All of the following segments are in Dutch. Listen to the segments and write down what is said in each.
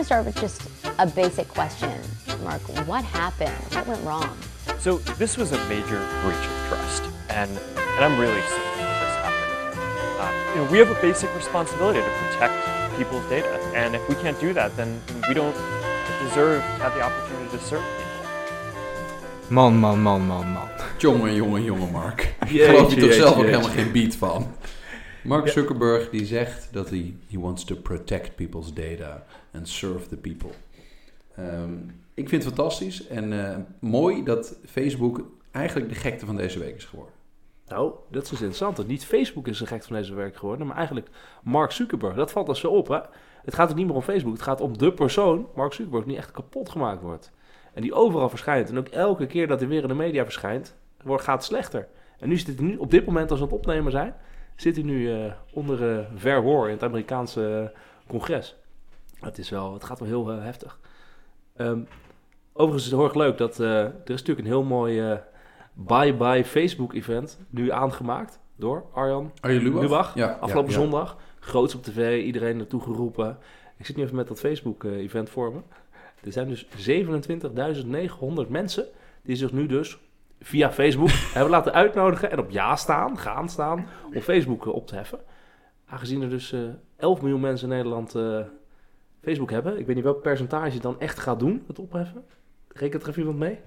to start with just a basic question. Mark, what happened? What went wrong? So this was a major breach of trust, and, and I'm really sorry that this happened. Uh, you know, we have a basic responsibility to protect people's data, and if we can't do that, then we don't deserve to have the opportunity to serve people. Man, man, man, man, man. Jongen, jongen, jongen, Mark. Ik Jeetje, geloof je toch jeetje, zelf ook jeetje. helemaal geen beat van. Mark Zuckerberg die zegt dat hij he wants to protect people's data and serve the people. Ehm, ik vind het fantastisch en eh, mooi dat Facebook eigenlijk de gekte van deze week is geworden. Nou, dat is dus interessant. Dat Niet Facebook is de gek van deze werk geworden, maar eigenlijk Mark Zuckerberg. Dat valt dus zo op, hè? Het gaat ook niet meer om Facebook. Het gaat om de persoon, Mark Zuckerberg, die echt kapot gemaakt wordt. En die overal verschijnt. En ook elke keer dat hij weer in de media verschijnt, wordt, gaat het slechter. En nu zit hij nu, op dit moment, als we het opnemen zijn, zit hij nu eh, onder eh, verhoor in het Amerikaanse eh, congres. Het, is wel, het gaat wel heel heftig. Ehm, overigens is het heel erg leuk dat er is natuurlijk een heel mooi eh, bye-bye Facebook-event nu aangemaakt door Arjan Arjen Lubach? Lubach. Ja, Afgelopen ja, ja. zondag. Groots op tv, iedereen naartoe geroepen. Ik zit nu even met dat Facebook-event voor me. Er zijn dus 27.900 mensen die zich nu dus via Facebook hebben laten uitnodigen en op ja staan, gaan staan, om Facebook eh, op te heffen. Aangezien er dus eh 11 miljoen mensen in Nederland eh, Facebook hebben. Ik weet niet welk percentage het dan echt gaat doen, het opheffen. Rekent er even iemand mee?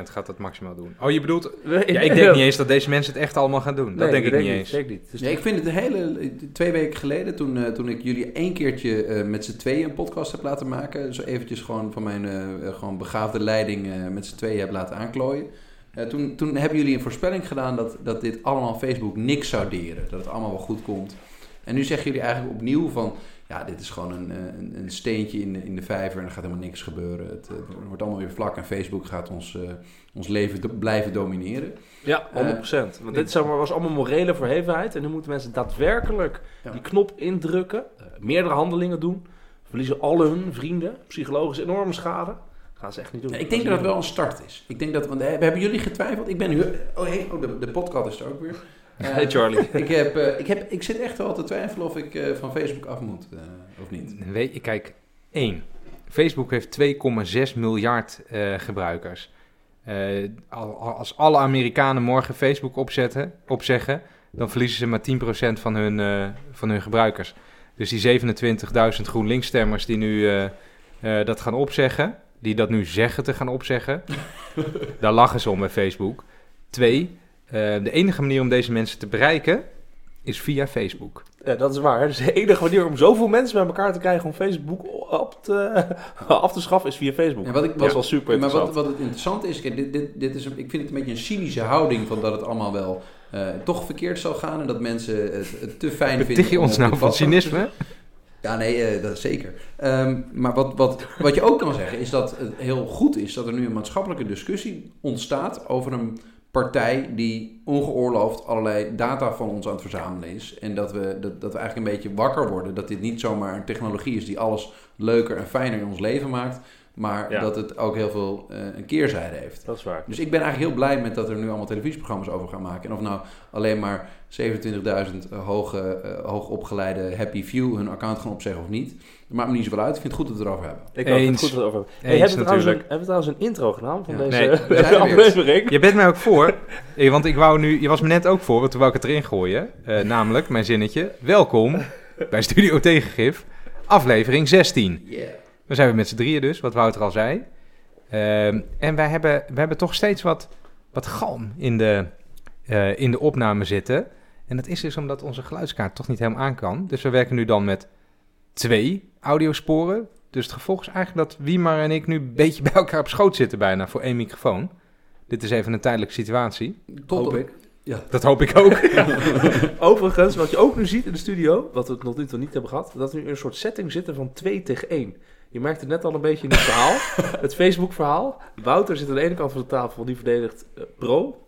30% gaat dat maximaal doen. Oh, je bedoelt... Ja, ik denk niet eens dat deze mensen het echt allemaal gaan doen. Dat Nee, denk ik denk niet eens. Denk niet. Dus Ja, ik vind het een hele... Twee weken geleden, toen, eh, toen ik jullie één keertje eh, met z'n tweeën een podcast heb laten maken... zo eventjes gewoon van mijn gewoon begaafde leiding eh, met z'n tweeën heb laten aanklooien... eh, toen, toen hebben jullie een voorspelling gedaan dat, dat dit allemaal Facebook niks zou deren. Dat het allemaal wel goed komt. En nu zeggen jullie eigenlijk opnieuw van... Ja, dit is gewoon een, eh, een, een steentje in de, in de vijver en er gaat helemaal niks gebeuren. Het, eh, het wordt allemaal weer vlak en Facebook gaat ons, ons leven do- blijven domineren. Ja, 100%. Want dit zeg maar, was allemaal morele verhevenheid. En nu moeten mensen daadwerkelijk Ja. die knop indrukken. meerdere handelingen doen. Verliezen al hun vrienden. Psychologisch enorme schade. Gaan ze echt niet doen. Ik denk dat het wel een start is. Ik denk dat, want eh, hebben jullie getwijfeld? Ik ben nu. Oh, hey, oh de, de podcast is er ook weer. Eh, Hey Charlie. ik, heb, eh, ik, heb, ik zit echt wel te twijfelen of ik eh, van Facebook af moet of niet. Weet je, kijk, één. Facebook heeft 2,6 miljard gebruikers. Al- al- als alle Amerikanen morgen Facebook opzetten, opzeggen, dan verliezen ze maar 10% van hun, van hun gebruikers. Dus die 27.000 GroenLinks-stemmers die nu dat gaan opzeggen, die dat nu zeggen te gaan opzeggen, daar lachen ze om bij Facebook. Twee, eh, de enige manier om deze mensen te bereiken is via Facebook. Ja, dat is waar. Dus de enige manier om zoveel mensen bij elkaar te krijgen om Facebook op te, af te schaffen is via Facebook. En wat ik- dat is wel super maar interessant. wat, wat het interessante is, kijk, dit, dit, dit is een, ik vind het een beetje een cynische houding van dat het allemaal wel eh, toch verkeerd zal gaan en dat mensen het, het te fijn vinden. Beticht je ons nou van cynisme? Ja, nee, eh, dat zeker. Ehm, maar wat, wat, wat je ook kan zeggen is dat het heel goed is dat er nu een maatschappelijke discussie ontstaat over een partij die ongeoorloofd allerlei data van ons aan het verzamelen is. En dat we, dat, dat we eigenlijk een beetje wakker worden dat dit niet zomaar een technologie is die alles leuker en fijner in ons leven maakt, maar Ja. dat het ook heel veel eh, een keerzijde heeft. Dat is waar. Dus ik ben eigenlijk heel blij met dat er nu allemaal televisieprogramma's over gaan maken. En of nou alleen maar 27.000 hoge, eh, hoogopgeleide happy few hun account gaan opzeggen of niet. Dat maakt me niet zoveel uit. Ik vind het goed dat we het erover hebben. Ik ook het Eens. goed erover hebben. Hey, Eens hebben, we trouwens een, natuurlijk. hebben we trouwens een intro gedaan van Ja. deze Nee, we er aflevering? Je bent mij ook voor, eh, want ik wou nu, je was me net ook voor, toen wou ik het erin gooien. Eh, namelijk, mijn zinnetje, welkom bij Studio Tegengif, aflevering 16. Yeah. We zijn weer met z'n drieën dus, wat Wouter al zei. Ehm, en wij hebben, we hebben toch steeds wat, wat galm in de, eh, in de opname zitten. En dat is dus omdat onze geluidskaart toch niet helemaal aan kan. Dus we werken nu dan met twee audiosporen. Dus het gevolg is eigenlijk dat Wiemar en ik nu een beetje bij elkaar op schoot zitten bijna voor één microfoon. Dit is even een tijdelijke situatie. Tot Hoop ik. Dat hoop ik ook. Overigens, wat je ook nu ziet in de studio, wat we nog niet, nog niet hebben gehad, dat we nu in een soort setting zitten van 2 tegen 1. Je merkt het net al een beetje in het verhaal, het Facebook-verhaal. Wouter zit aan de ene kant van de tafel, die verdedigt eh, Pro.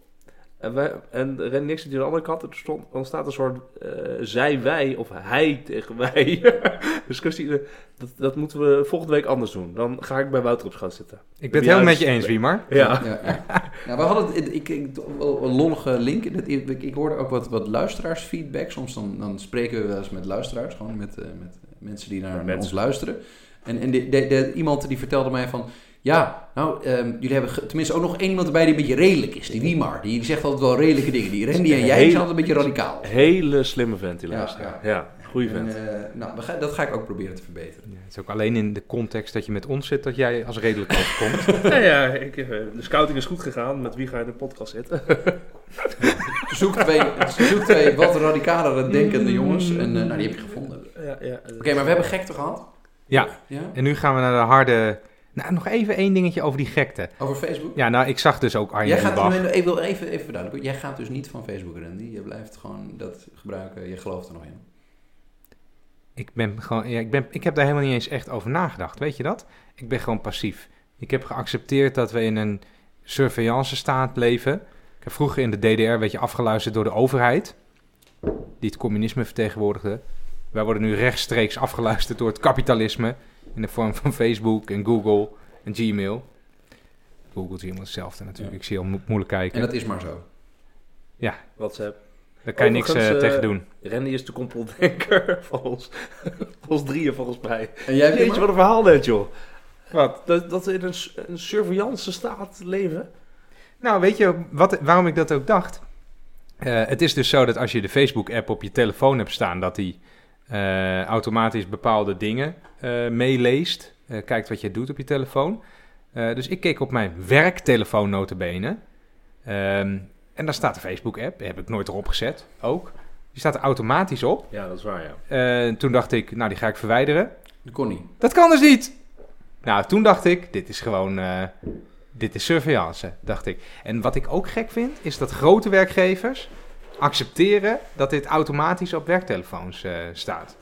En, wij, en Ren Nix zit aan de andere kant. Er stond, ontstaat een soort eh, zij-wij of hij tegen wij discussie. Eh, Dat, dat moeten we volgende week anders doen. Dan ga ik bij Wouter op schoot zitten. Ik ben het helemaal met je eens, Wiemar. Ja. Ja, ja. Nou, we hadden het, ik, ik, een lollige link. Ik, ik hoorde ook wat, wat luisteraarsfeedback. Soms dan, dan spreken we wel eens met luisteraars, gewoon met, eh, met mensen die naar Met mensen. ons luisteren. En, en de, de, de- iemand die vertelde mij van... Ja, nou, ehm, jullie hebben tenminste ook nog één iemand erbij die een beetje redelijk is. Die Wiemar. Die zegt altijd wel redelijke dingen. Die Randy en jij zijn altijd een beetje radicaal. Hele slimme vent, die Ja, ja. Ja, goeie En, vent. eh, nou, dat ga ik ook proberen te verbeteren. Ja, het is ook alleen in de context dat je met ons zit dat jij als redelijk overkomt. Ja, ja ik, eh, de scouting is goed gegaan. Met wie ga je in de podcast zitten? Zoek twee, zoek twee wat radicalere denkende jongens. En eh, nou, die heb je gevonden. ja, ja. Oké, maar we hebben gekte gehad. Ja, Ja? en nu gaan we naar de harde... Nou, nog even één dingetje over die gekte. Over Facebook. Ja, nou, ik zag dus ook Arjen Jij gaat, Bach. ik wil even, even verduidelijken. Jij gaat dus niet van Facebook, Randy. Je blijft gewoon dat gebruiken. Je gelooft er nog in. Ik, ben gewoon, ja, ik, ben, ik heb daar helemaal niet eens echt over nagedacht, weet je dat? Ik ben gewoon passief. Ik heb geaccepteerd dat we in een surveillance staat leven. Ik heb vroeger in de DDR werd je afgeluisterd door de overheid, die het communisme vertegenwoordigde. Wij worden nu rechtstreeks afgeluisterd door het kapitalisme in de vorm van Facebook en Google en Gmail. Google is helemaal hetzelfde natuurlijk. Ja. Ik zie heel mo- moeilijk kijken. En dat is maar zo. WhatsApp. Daar kan je niks eh, eh, tegen doen. Randy is de complotdenker van ons, van ons drieën volgens mij. En jij Jeetje, wat een verhaal net, joh. Wat? Dat, dat we in een, een surveillance staat leven. Nou, weet je wat, waarom ik dat ook dacht? Eh, het is dus zo dat als je de Facebook-app op je telefoon hebt staan, dat die eh, automatisch bepaalde dingen eh, meeleest. Eh, kijkt wat je doet op je telefoon. Dus ik keek op mijn werktelefoon notabene. Ehm en daar staat de Facebook-app. Heb ik nooit erop gezet, ook. Die staat er automatisch op. Ja, dat is waar, ja. Toen dacht ik, nou, die ga ik verwijderen. Dat kon niet. Dat kan dus niet. Nou, toen dacht ik, dit is gewoon, dit is surveillance, dacht ik. En wat ik ook gek vind, is dat grote werkgevers accepteren dat dit automatisch op werktelefoons eh, staat.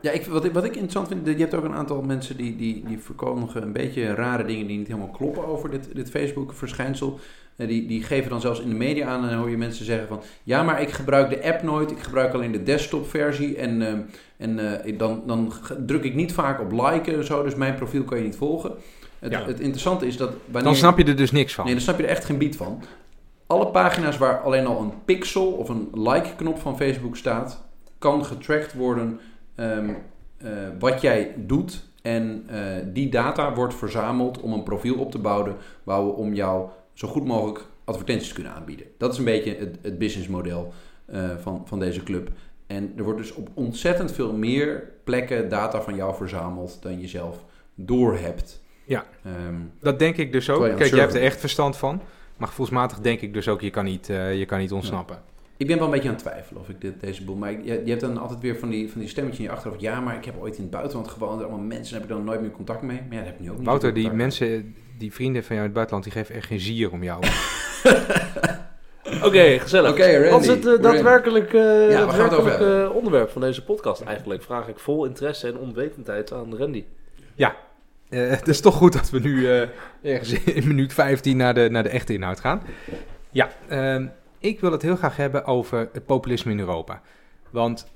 Ja, ik, wat, ik, wat ik interessant vind, je hebt ook een aantal mensen die, die, die verkondigen een beetje rare dingen die niet helemaal kloppen over dit, dit Facebook-verschijnsel. Eh, die, die geven dan zelfs in de media aan en dan hoor je mensen zeggen van... Ja, maar ik gebruik de app nooit, ik gebruik alleen de desktop-versie en, eh, en dan, dan druk ik niet vaak op liken en zo, dus mijn profiel kan je niet volgen. Het, Ja. het interessante is dat wanneer... Dan snap je er dus niks van. Nee, dan snap je er echt geen bied van. Alle pagina's waar alleen al een pixel of een like-knop van Facebook staat, kan getracked worden ehm, eh, wat jij doet. En eh, die data wordt verzameld om een profiel op te bouwen, bouwen om jou zo goed mogelijk advertenties te kunnen aanbieden. Dat is een beetje het, het businessmodel eh, van, van deze club. En er wordt dus op ontzettend veel meer plekken data van jou verzameld dan je zelf doorhebt. Ja. Ehm, Dat denk ik dus ook. Kijk, jij hebt er echt verstand van. Maar gevoelsmatig denk ik dus ook, je kan niet, eh, je kan niet ontsnappen. Ik ben wel een beetje aan het twijfelen of ik dit, deze boel... Maar ik- je, je hebt dan altijd weer van die, van die stemmetje in je achterhoofd. Ja, maar ik heb ooit in het buitenland gewoond. Allemaal mensen heb ik dan nooit meer contact mee. Maar ja, dat heb ik nu ook niet. Wouter, die mensen, die vrienden van jou in het buitenland, die geven echt geen zier om jou. Oké, gezellig. Oké, Randy. Wat is het eh, daadwerkelijk, eh, het daadwerkelijk over eh, onderwerp van deze podcast eigenlijk? Vraag ik vol interesse en onwetendheid aan Randy. Eh, het is toch goed dat we nu eh, ergens in minuut 15 naar de, naar de echte inhoud gaan. Ja, ehm, ik wil het heel graag hebben over het populisme in Europa. Want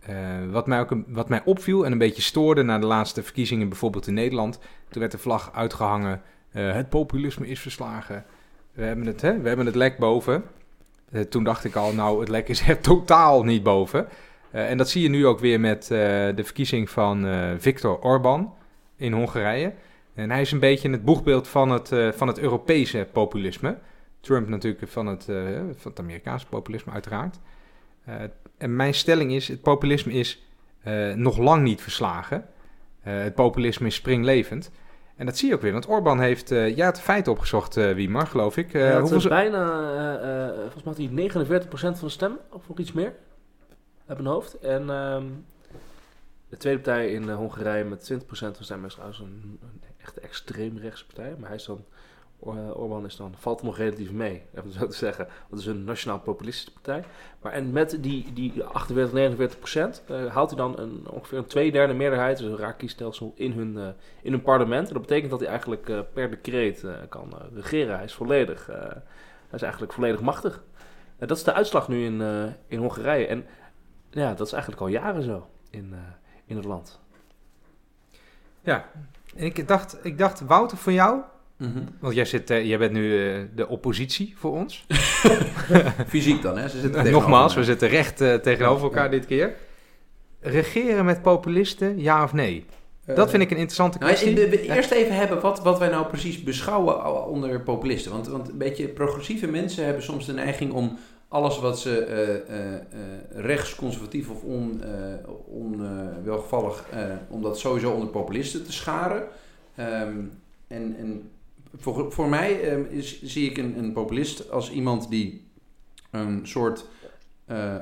eh, wat, mij ook wat mij opviel en een beetje stoorde na de laatste verkiezingen, bijvoorbeeld in Nederland, toen werd de vlag uitgehangen: eh, het populisme is verslagen. We hebben het, hè, we hebben het lek boven. Toen dacht ik al, nou, het lek is er totaal niet boven. En dat zie je nu ook weer met de verkiezing van Viktor Orban in Hongarije. En hij is een beetje het boegbeeld van het, eh, van het Europese populisme. Trump natuurlijk van het, eh, van het Amerikaanse populisme uiteraard. Eh, en mijn stelling is, het populisme is nog lang niet verslagen. Het populisme is springlevend. En dat zie je ook weer, want Orbán heeft, ja, het feit opgezocht, eh Wiemar, geloof ik. Hoeveel eh, ze- bijna, volgens mij had hij 49% van de stem, of nog iets meer, uit mijn hoofd. En ehm, de tweede partij in eh, Hongarije met 20% van stem is trouwens een, een echte extreemrechtse partij. Maar hij is dan, Or- Orbán is dan, valt nog relatief mee, even zo te zeggen. Dat is een nationaal populistische partij. Maar en met die, die 48, 49 procent haalt hij dan een, ongeveer een tweederde meerderheid, dus een raar kiesstelsel, in hun, eh, in hun parlement. En dat betekent dat hij eigenlijk eh, per decreet eh, kan eh, regeren. Hij is volledig, eh, hij is eigenlijk volledig machtig. Dat is de uitslag nu in, eh, in Hongarije. En ja, dat is eigenlijk al jaren zo in, eh, in het land. Ja, en ik dacht, ik dacht, Wouter, voor jou, Mhm. want jij, zit, eh, jij bent nu eh, de oppositie voor ons. Fysiek dan, hè? Ze zitten Nogmaals, we zitten recht eh, tegenover elkaar ja. dit keer. Regeren met populisten, ja of nee? Dat vind ik een interessante Nou, kwestie. we, we eerst even hebben wat, wat wij nou precies beschouwen onder populisten. Want, want een beetje progressieve mensen hebben soms de neiging om alles wat ze eh, eh, eh, rechts, conservatief of on, onwelgevallig, om dat sowieso onder populisten te scharen. Ehm, en en voor, voor mij ehm, zie ik een, een populist als iemand die een soort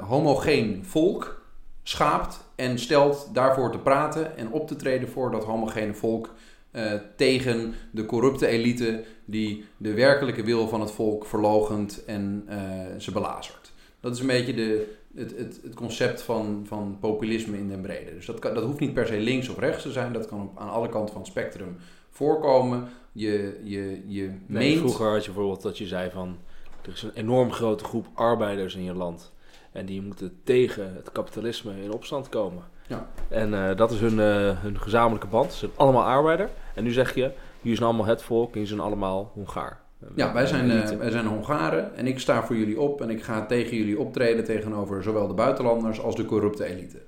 homogeen volk schaapt en stelt daarvoor te praten en op te treden voor dat homogene volk eh, tegen de corrupte elite die de werkelijke wil van het volk verlogent en eh, ze belazert. Dat is een beetje de, het, het, het concept van, van populisme in den brede. Dus dat, kan, dat hoeft niet per se links of rechts te zijn, dat kan op, aan alle kanten van het spectrum voorkomen. Je, je, je Nee, meent... vroeger had je bijvoorbeeld dat je zei van... Er is een enorm grote groep arbeiders in je land. En die moeten tegen het kapitalisme in opstand komen. Ja. En eh, dat is hun, eh, hun gezamenlijke band. Ze zijn allemaal arbeider. En nu zeg je, jullie zijn allemaal het volk en jullie zijn allemaal Hongaar. Ja, wij zijn, eh, Elite. wij zijn Hongaren en ik sta voor jullie op en ik ga tegen jullie optreden tegenover zowel de buitenlanders als de corrupte elite.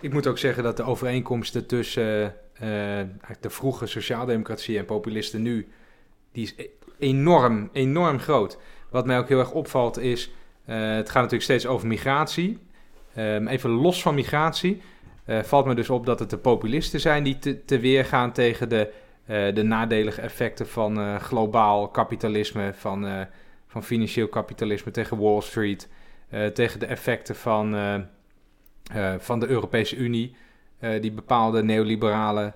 Ik moet ook zeggen dat de overeenkomsten tussen eh, eigenlijk de vroege sociaaldemocratie en populisten nu, die is e- enorm, enorm groot. Wat mij ook heel erg opvalt is, eh, het gaat natuurlijk steeds over migratie. Ehm, even los van migratie, eh, valt me dus op dat het de populisten zijn die te, weer gaan tegen de, eh, de nadelige effecten van eh, globaal kapitalisme, van, van financieel kapitalisme tegen Wall Street, tegen de effecten van, van de Europese Unie, die bepaalde neoliberale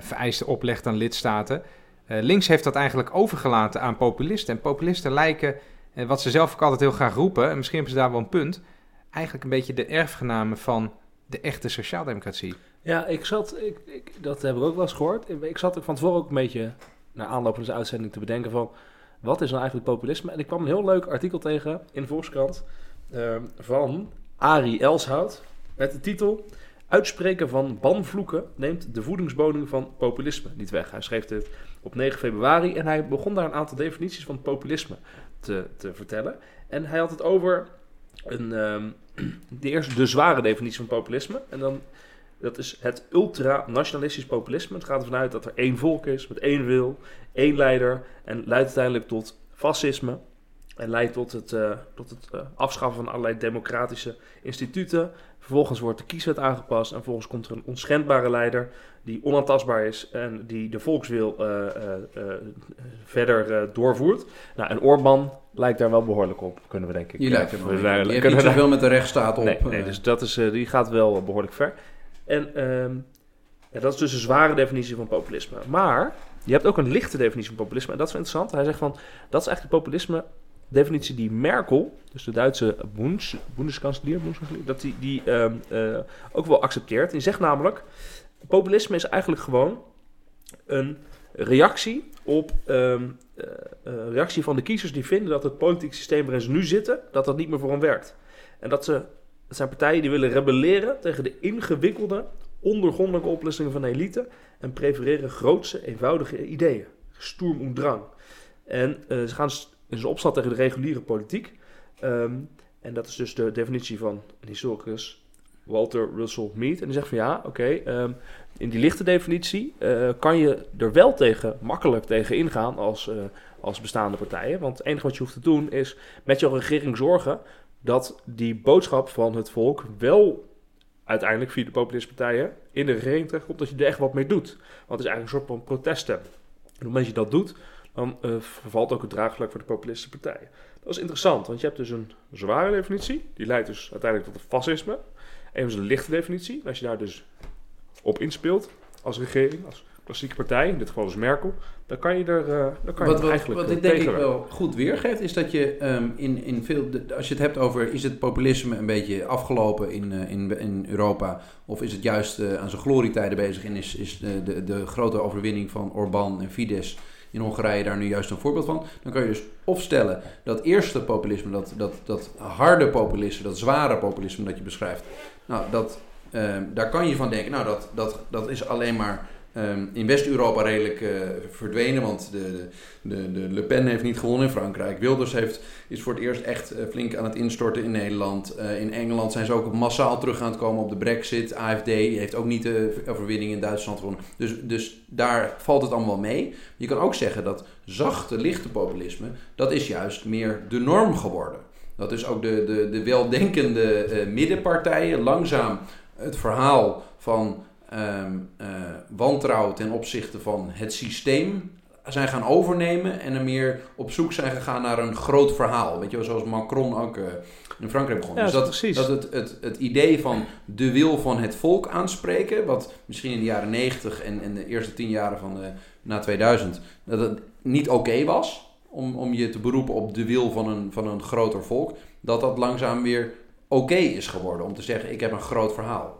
vereisten oplegt aan lidstaten. Links heeft dat eigenlijk overgelaten aan populisten. En populisten lijken, wat ze zelf ook altijd heel graag roepen, en misschien hebben ze daar wel een punt, eigenlijk een beetje de erfgenamen van de echte sociaaldemocratie. Ja, ik zat, ik, ik, dat heb ik ook wel eens gehoord. Ik, zat er van tevoren ook een beetje, naar aanloop van deze uitzending, te bedenken van... Wat is nou eigenlijk populisme? En ik kwam een heel leuk artikel tegen in de Volkskrant ehm, van Arie Elshout. Met de titel... Uitspreken van banvloeken neemt de voedingsbodem van populisme niet weg. Hij schreef dit op 9 februari en hij begon daar een aantal definities van populisme te, te vertellen. En hij had het over een, ehm, de eerste, de zware definitie van populisme. En dan dat is het ultranationalistisch populisme. Het gaat ervan uit dat er één volk is met één wil, één leider. En leidt uiteindelijk tot fascisme. En leidt tot het, eh, tot het eh, afschaffen van allerlei democratische instituten. Vervolgens wordt de kieswet aangepast. En vervolgens komt er een onschendbare leider die onaantastbaar is. En die de volkswil eh, eh, eh, verder eh, doorvoert. Nou, en Orbán lijkt daar wel behoorlijk op, kunnen we denk ik. Je eh, lijkt er wel. op. niet zoveel met de rechtsstaat op. Nee, nee dus dat is, eh, die gaat wel behoorlijk ver. En ehm, ja, dat is dus een zware definitie van populisme. Maar je hebt ook een lichte definitie van populisme. En dat is wel interessant. Hij zegt van, dat is eigenlijk populisme definitie die Merkel, dus de Duitse Bundes, Bundeskanselier, Bundeskanselier, dat die, die ehm, eh, ook wel accepteert. Die zegt namelijk, populisme is eigenlijk gewoon een reactie op eh, reactie van de kiezers die vinden dat het politieke systeem waarin ze nu zitten, dat dat niet meer voor hen werkt. En dat ze, het zijn partijen die willen rebelleren tegen de ingewikkelde, ondergrondelijke oplossingen van de elite en prefereren grootse, eenvoudige ideeën. Sturm und drang. En eh, ze gaan s- in zijn opstand tegen de reguliere politiek. Ehm, en dat is dus de definitie van een historicus, Walter Russell Mead. En die zegt van ja, oké, ehm, in die lichte definitie eh, kan je er wel tegen, makkelijk tegen ingaan als, eh, als bestaande partijen. Want het enige wat je hoeft te doen is met jouw regering zorgen dat die boodschap van het volk wel uiteindelijk via de populistische partijen in de regering terechtkomt, dat je er echt wat mee doet. Want het is eigenlijk een soort van proteststem. En op het moment dat je dat doet, dan eh, vervalt ook het draagvlak voor de populistische partijen. Dat is interessant, want je hebt dus een zware definitie, die leidt dus uiteindelijk tot het fascisme. En dus een lichte definitie, als je daar dus op inspeelt als regering, als klassieke partij, in dit geval dus Merkel, dan kan je er, eh, dan kan je Wat, wat, eigenlijk wat dit denk ik wel goed weergeeft, is dat je ehm, in, in veel. de- als je het hebt over. is het populisme een beetje afgelopen in, eh, in, in Europa. of is het juist aan zijn glorietijden bezig. en is, is de, de, de grote overwinning van Orbán en Fidesz in Hongarije daar nu juist een voorbeeld van. Dan kan je dus of stellen dat eerste populisme, dat, dat, dat harde populisme, dat zware populisme dat je beschrijft. Nou, dat, ehm, daar kan je van denken, nou, dat, dat, dat is alleen maar ehm, in West-Europa redelijk eh, verdwenen. Want de, de, de, Le Pen heeft niet gewonnen in Frankrijk. Wilders heeft, is voor het eerst echt eh, flink aan het instorten in Nederland. Eh, in Engeland zijn ze ook massaal terug aan het komen op de brexit. AFD heeft ook niet de overwinning in Duitsland gewonnen. Dus, dus daar valt het allemaal mee. Je kan ook zeggen dat zachte, lichte populisme... dat is juist meer de norm geworden. Dat is ook de, de, de weldenkende middenpartijen langzaam het verhaal van ehm, eh, wantrouwen ten opzichte van het systeem zijn gaan overnemen en er meer op zoek zijn gegaan naar een groot verhaal. Weet je wel, zoals Macron ook eh, in Frankrijk begon. Ja, dus dat, precies. dat het, het, het idee van de wil van het volk aanspreken, wat misschien in de jaren 90 en, en de eerste tien jaren van de, na 2000, dat het niet oké was om, om je te beroepen op de wil van een, van een groter volk, dat dat langzaam weer oké is geworden om te zeggen: ik heb een groot verhaal.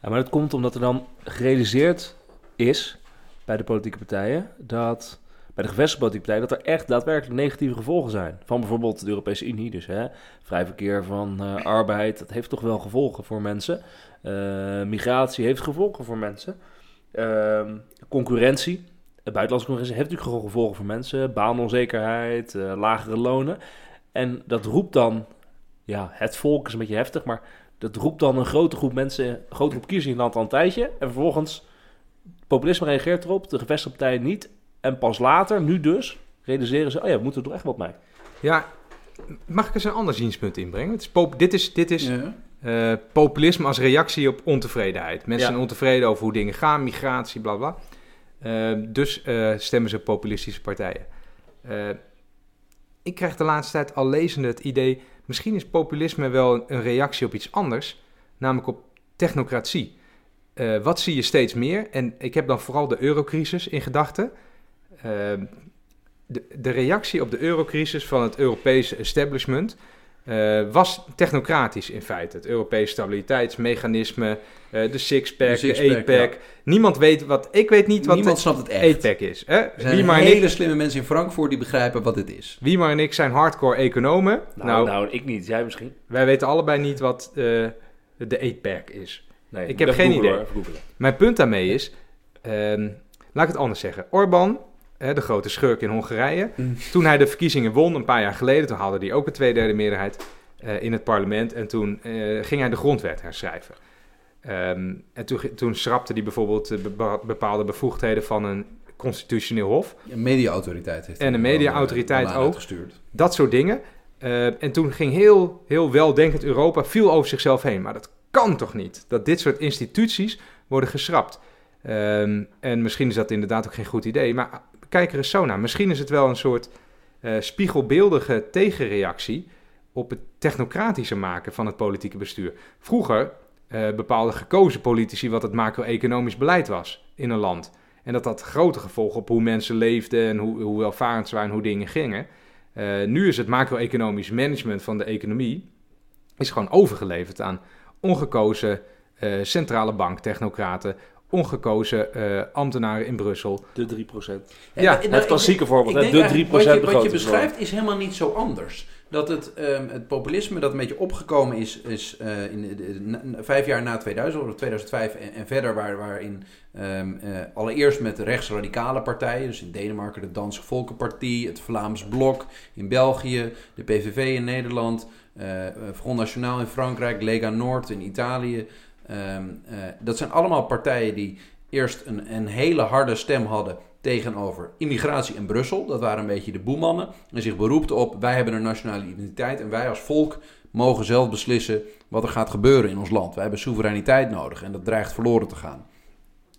Maar dat komt omdat er dan gerealiseerd is bij de politieke partijen dat bij de gevestigde partijen dat er echt daadwerkelijk negatieve gevolgen zijn. Van bijvoorbeeld de Europese Unie. Dus hè, vrij verkeer van eh, arbeid, dat heeft toch wel gevolgen voor mensen. Eh, migratie heeft gevolgen voor mensen. Ehm, concurrentie, eh, buitenlandse concurrentie heeft natuurlijk gewoon gevolgen voor mensen. Baanonzekerheid, lagere lonen. En dat roept dan, ja, het volk is een beetje heftig, maar dat roept dan een grote groep mensen, een grote groep kiezers in het land al een tijdje. En vervolgens, populisme reageert erop, de gevestigde partijen niet. En pas later, nu dus, realiseren ze, oh ja, we moeten er toch echt wat mee. Ja, mag ik eens een ander zienspunt inbrengen? Het is pop- dit is, dit is Ja. eh, populisme als reactie op ontevredenheid. Mensen Ja. zijn ontevreden over hoe dingen gaan, migratie, bla bla. Eh, dus eh, stemmen ze op populistische partijen. Ik krijg de laatste tijd al lezende het idee... misschien is populisme wel een reactie op iets anders... namelijk op technocratie. Eh, wat zie je steeds meer? En ik heb dan vooral de eurocrisis in gedachten. Eh, de, de reactie op de eurocrisis van het Europese establishment... eh, was technocratisch in feite. Het Europese stabiliteitsmechanisme, eh, de six-pack, De de, six-pack, eight-pack. Niemand weet wat... Ik weet niet wat Niemand snapt het echt. eight-pack is. Hè? Er zijn Wie, maar en hele ik, slimme mensen in Frankfurt die begrijpen wat dit is. wie maar en ik zijn hardcore economen. Nou, Nou, nou, ik niet. Jij misschien? wij weten allebei niet wat eh, de eight-pack is. Nee, Ik heb geen googlen, idee. hoor. Mijn punt daarmee is, ehm, laat ik het anders zeggen. Orbán, hè, de grote schurk in Hongarije, Mm. toen hij de verkiezingen won een paar jaar geleden, toen haalde hij ook een tweederde meerderheid eh, in het parlement en toen eh, ging hij de grondwet herschrijven. Ehm, en toen, toen schrapte hij bijvoorbeeld bepa- bepaalde bevoegdheden van een constitutioneel hof. Een mediaautoriteit heeft En een mediaautoriteit eh, ook. uitgestuurd. Dat soort dingen. Eh, en toen ging heel, heel weldenkend Europa viel over zichzelf heen. Maar dat kan toch niet? Dat dit soort instituties worden geschrapt. Ehm, en misschien is dat inderdaad ook geen goed idee. Maar kijk er eens zo naar. Misschien is het wel een soort eh, spiegelbeeldige tegenreactie op het technocratische maken van het politieke bestuur. Vroeger eh bepaalden gekozen politici wat het macro-economisch beleid was in een land. En dat had grote gevolgen op hoe mensen leefden en hoe, hoe welvarend ze waren en hoe dingen gingen. Eh, nu is het macro-economisch management van de economie is gewoon overgeleverd aan ongekozen centrale banktechnocraten, ongekozen eh, ambtenaren in Brussel. De 3%. Ja, nou, het klassieke voorbeeld, hè, de eigenlijk 3% Wat je, wat je beschrijft is helemaal niet zo anders. Dat het, ehm, het populisme dat een beetje opgekomen is, is eh, in de, de- na- na- vijf jaar na 2000, of 2005 en, en verder, waar, waarin ehm, eh, allereerst met de rechtsradicale partijen, dus in Denemarken de Danse Volkenpartie, het Vlaams Blok in België, de PVV in Nederland, Front National in Frankrijk, Lega Noord in Italië. Ehm, eh, dat zijn allemaal partijen die eerst een, een hele harde stem hadden tegenover immigratie in Brussel. Dat waren een beetje de boemannen. En zich beroepten op, wij hebben een nationale identiteit en wij als volk mogen zelf beslissen wat er gaat gebeuren in ons land. Wij hebben soevereiniteit nodig en dat dreigt verloren te gaan.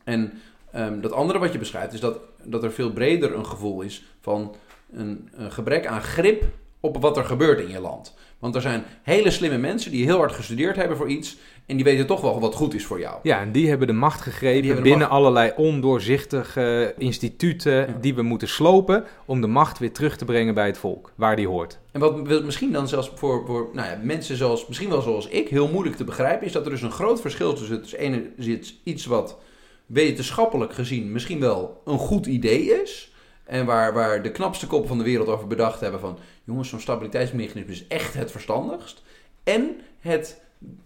En ehm, dat andere wat je beschrijft is dat, dat er veel breder een gevoel is van een gebrek aan grip op wat er gebeurt in je land. Want er zijn hele slimme mensen die heel hard gestudeerd hebben voor iets en die weten toch wel wat goed is voor jou. Ja, en die hebben de macht gegrepen de binnen macht. allerlei ondoorzichtige instituten Ja. die we moeten slopen om de macht weer terug te brengen bij het volk, waar die hoort. En wat misschien dan zelfs voor, voor nou ja, mensen zoals, misschien wel zoals ik, heel moeilijk te begrijpen, is dat er dus een groot verschil tussen tussen enerzijds iets wat wetenschappelijk gezien misschien wel een goed idee is. En waar, waar de knapste koppen van de wereld over bedacht hebben van... jongens, zo'n stabiliteitsmechanisme is echt het verstandigst. En het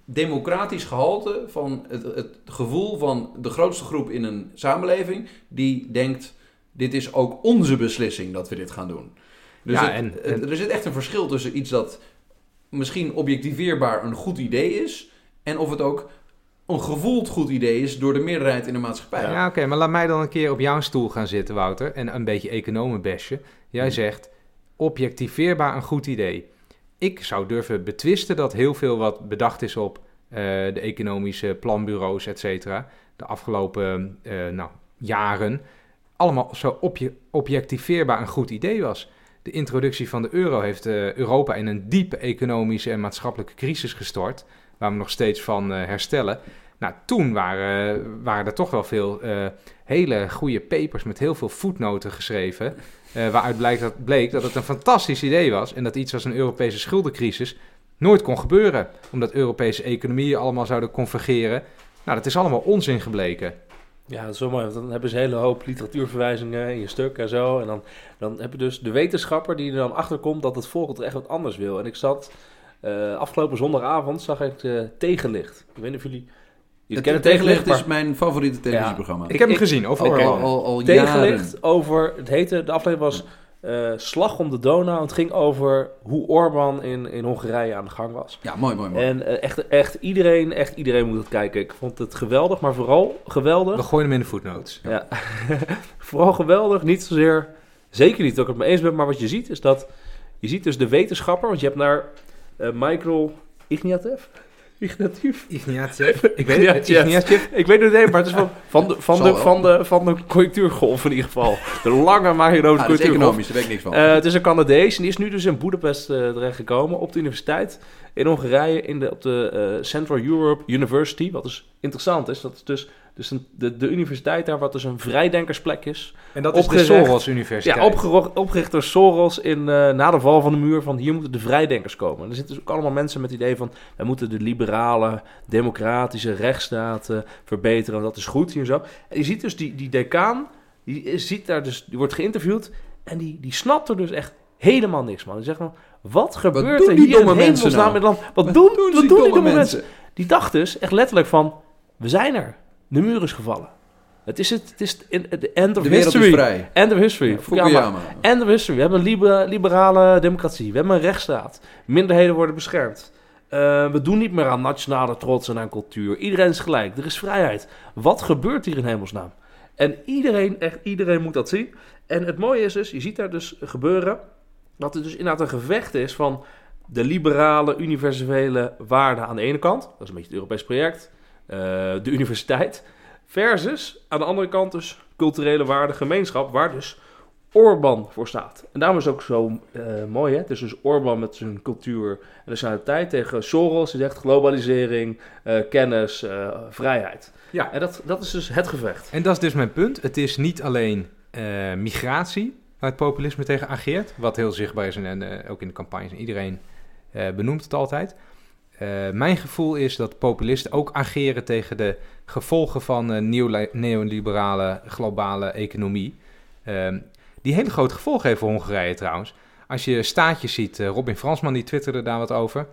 democratisch gehalte van het, het gevoel van de grootste groep in een samenleving die denkt: dit is ook onze beslissing dat we dit gaan doen. Dus Ja, het- en- het- en- er zit echt een verschil tussen iets dat misschien objectiveerbaar een goed idee is en of het ook een gevoeld goed idee is door de meerderheid in de maatschappij. Ja, oké, maar laat mij dan een keer op jouw stoel gaan zitten, Wouter, en een beetje economenbesje. Jij zegt, objectiveerbaar een goed idee. Ik zou durven betwisten dat heel veel wat bedacht is op eh, de economische planbureaus, et cetera, de afgelopen eh, nou, jaren, allemaal zo obje- objectiveerbaar een goed idee was. De introductie van de euro heeft eh, Europa in een diepe economische en maatschappelijke crisis gestort, waar we nog steeds van eh, herstellen. Nou, toen waren, waren er toch wel veel eh, hele goede papers met heel veel voetnoten geschreven. eh, waaruit blijkt dat, bleek dat het een fantastisch idee was. En dat iets als een Europese schuldencrisis nooit kon gebeuren. Omdat Europese economieën allemaal zouden convergeren. Nou, dat is allemaal onzin gebleken. Ja, dat is wel mooi. Want dan hebben ze een hele hoop literatuurverwijzingen in je stuk en zo. En dan, dan heb je dus de wetenschapper die er dan achter komt dat het volk echt wat anders wil. En ik zat eh, afgelopen zondagavond, zag ik eh, Tegenlicht. Ik weet niet of jullie... Het kennen tegenlicht is mijn favoriete televisieprogramma. Ik, heb hem gezien, over al, al, al Tegenlicht jaren. over... Het heette, de aflevering was eh, Slag om de Donau. Het ging over hoe Orbán in, in Hongarije aan de gang was. Ja, mooi, mooi, mooi. En eh, echt, echt, iedereen, echt iedereen moet het kijken. Ik vond het geweldig, maar vooral geweldig... We gooien hem in de voetnotes. Ja, vooral geweldig. Niet zozeer, zeker niet dat ik het mee eens ben, maar wat je ziet is dat je ziet dus de wetenschapper, want je hebt naar Michael Ignatieff. Ignatieff? Ignatieff. Ik weet het, Ignatieff. Ik weet het niet, maar het is van, van, de, van, de, van, de, van de conjunctuurgolf in ieder geval. De lange magnetotische Ah, dat is conjunctuurgolf. economisch, daar weet ik niks van. Eh, het is een Canadees en die is nu dus in Boedapest eh terechtgekomen op de universiteit in Hongarije in de, op de eh, Central Europe University. Wat dus interessant is, dat is dus, dus een, de, de universiteit daar wat dus een vrijdenkersplek is. En dat is de Opgericht. Soros Universiteit. Ja, opgero- opgericht door Soros in, eh, na de val van de muur van hier moeten de vrijdenkers komen. En er zitten dus ook allemaal mensen met het idee van wij moeten de liberale, democratische rechtsstaat verbeteren. Dat is goed hier en zo. En je ziet dus die, die decaan, die, ziet daar dus, die wordt geïnterviewd en die, die snapt er dus echt helemaal niks van. Die zegt van, wat gebeurt er die hier in mensen hemelsnaam nou? land? Wat, doen, wat die doen die domme mensen? Die dacht dus echt letterlijk van, we zijn er. De muur is gevallen. Het is het, het is the end of De wereld history. is vrij. End of history. Ja, Fukuyama. Fukuyama. End of history. We hebben een liber- liberale democratie. We hebben een rechtsstaat. Minderheden worden beschermd. Eh, we doen niet meer aan nationale trots en aan cultuur. Iedereen is gelijk. Er is vrijheid. Wat gebeurt hier in hemelsnaam? En iedereen, echt iedereen moet dat zien. En het mooie is dus, je ziet daar dus gebeuren... dat er dus inderdaad een gevecht is van de liberale, universele waarden aan de ene kant. Dat is een beetje het Europees project. Eh, de universiteit. Versus aan de andere kant dus culturele waarden, gemeenschap, waar dus Orban voor staat. En daarom is het ook zo eh, mooi, hè? Het is dus Orban met zijn cultuur en nationaliteit tegen Soros, die zegt globalisering, eh, kennis, vrijheid. Ja. En dat, dat is dus het gevecht. En dat is dus mijn punt. Het is niet alleen migratie waar het populisme tegen ageert, wat heel zichtbaar is en ook in de campagnes. En iedereen benoemt het altijd. Eh, mijn gevoel is dat populisten ook ageren tegen de gevolgen van een neole- neoliberale globale economie. Ehm, die hele grote gevolgen heeft voor Hongarije trouwens. Als je staatjes ziet, eh, Robin Fransman die twitterde daar wat over.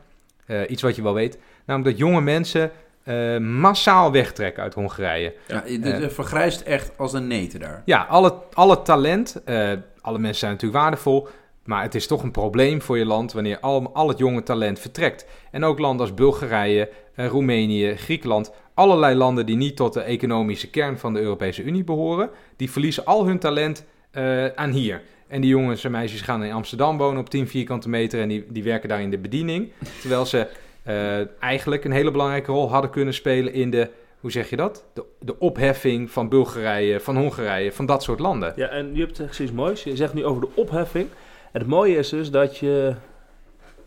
Eh, iets wat je wel weet. Namelijk dat jonge mensen eh, massaal wegtrekken uit Hongarije. Ja, het vergrijst echt als een neten daar. Ja, alle, alle talent, eh, alle mensen zijn natuurlijk waardevol, maar het is toch een probleem voor je land wanneer al, al het jonge talent vertrekt. En ook landen als Bulgarije, eh, Roemenië, Griekenland, allerlei landen die niet tot de economische kern van de Europese Unie behoren, die verliezen al hun talent eh, aan hier. En die jongens en meisjes gaan in Amsterdam wonen op 10 vierkante meter en die, die werken daar in de bediening. Terwijl ze eh, eigenlijk een hele belangrijke rol hadden kunnen spelen in de, hoe zeg je dat? De, de opheffing van Bulgarije, van Hongarije, van dat soort landen. Ja, en je hebt echt iets moois. Je zegt nu over de opheffing. En het mooie is dus dat je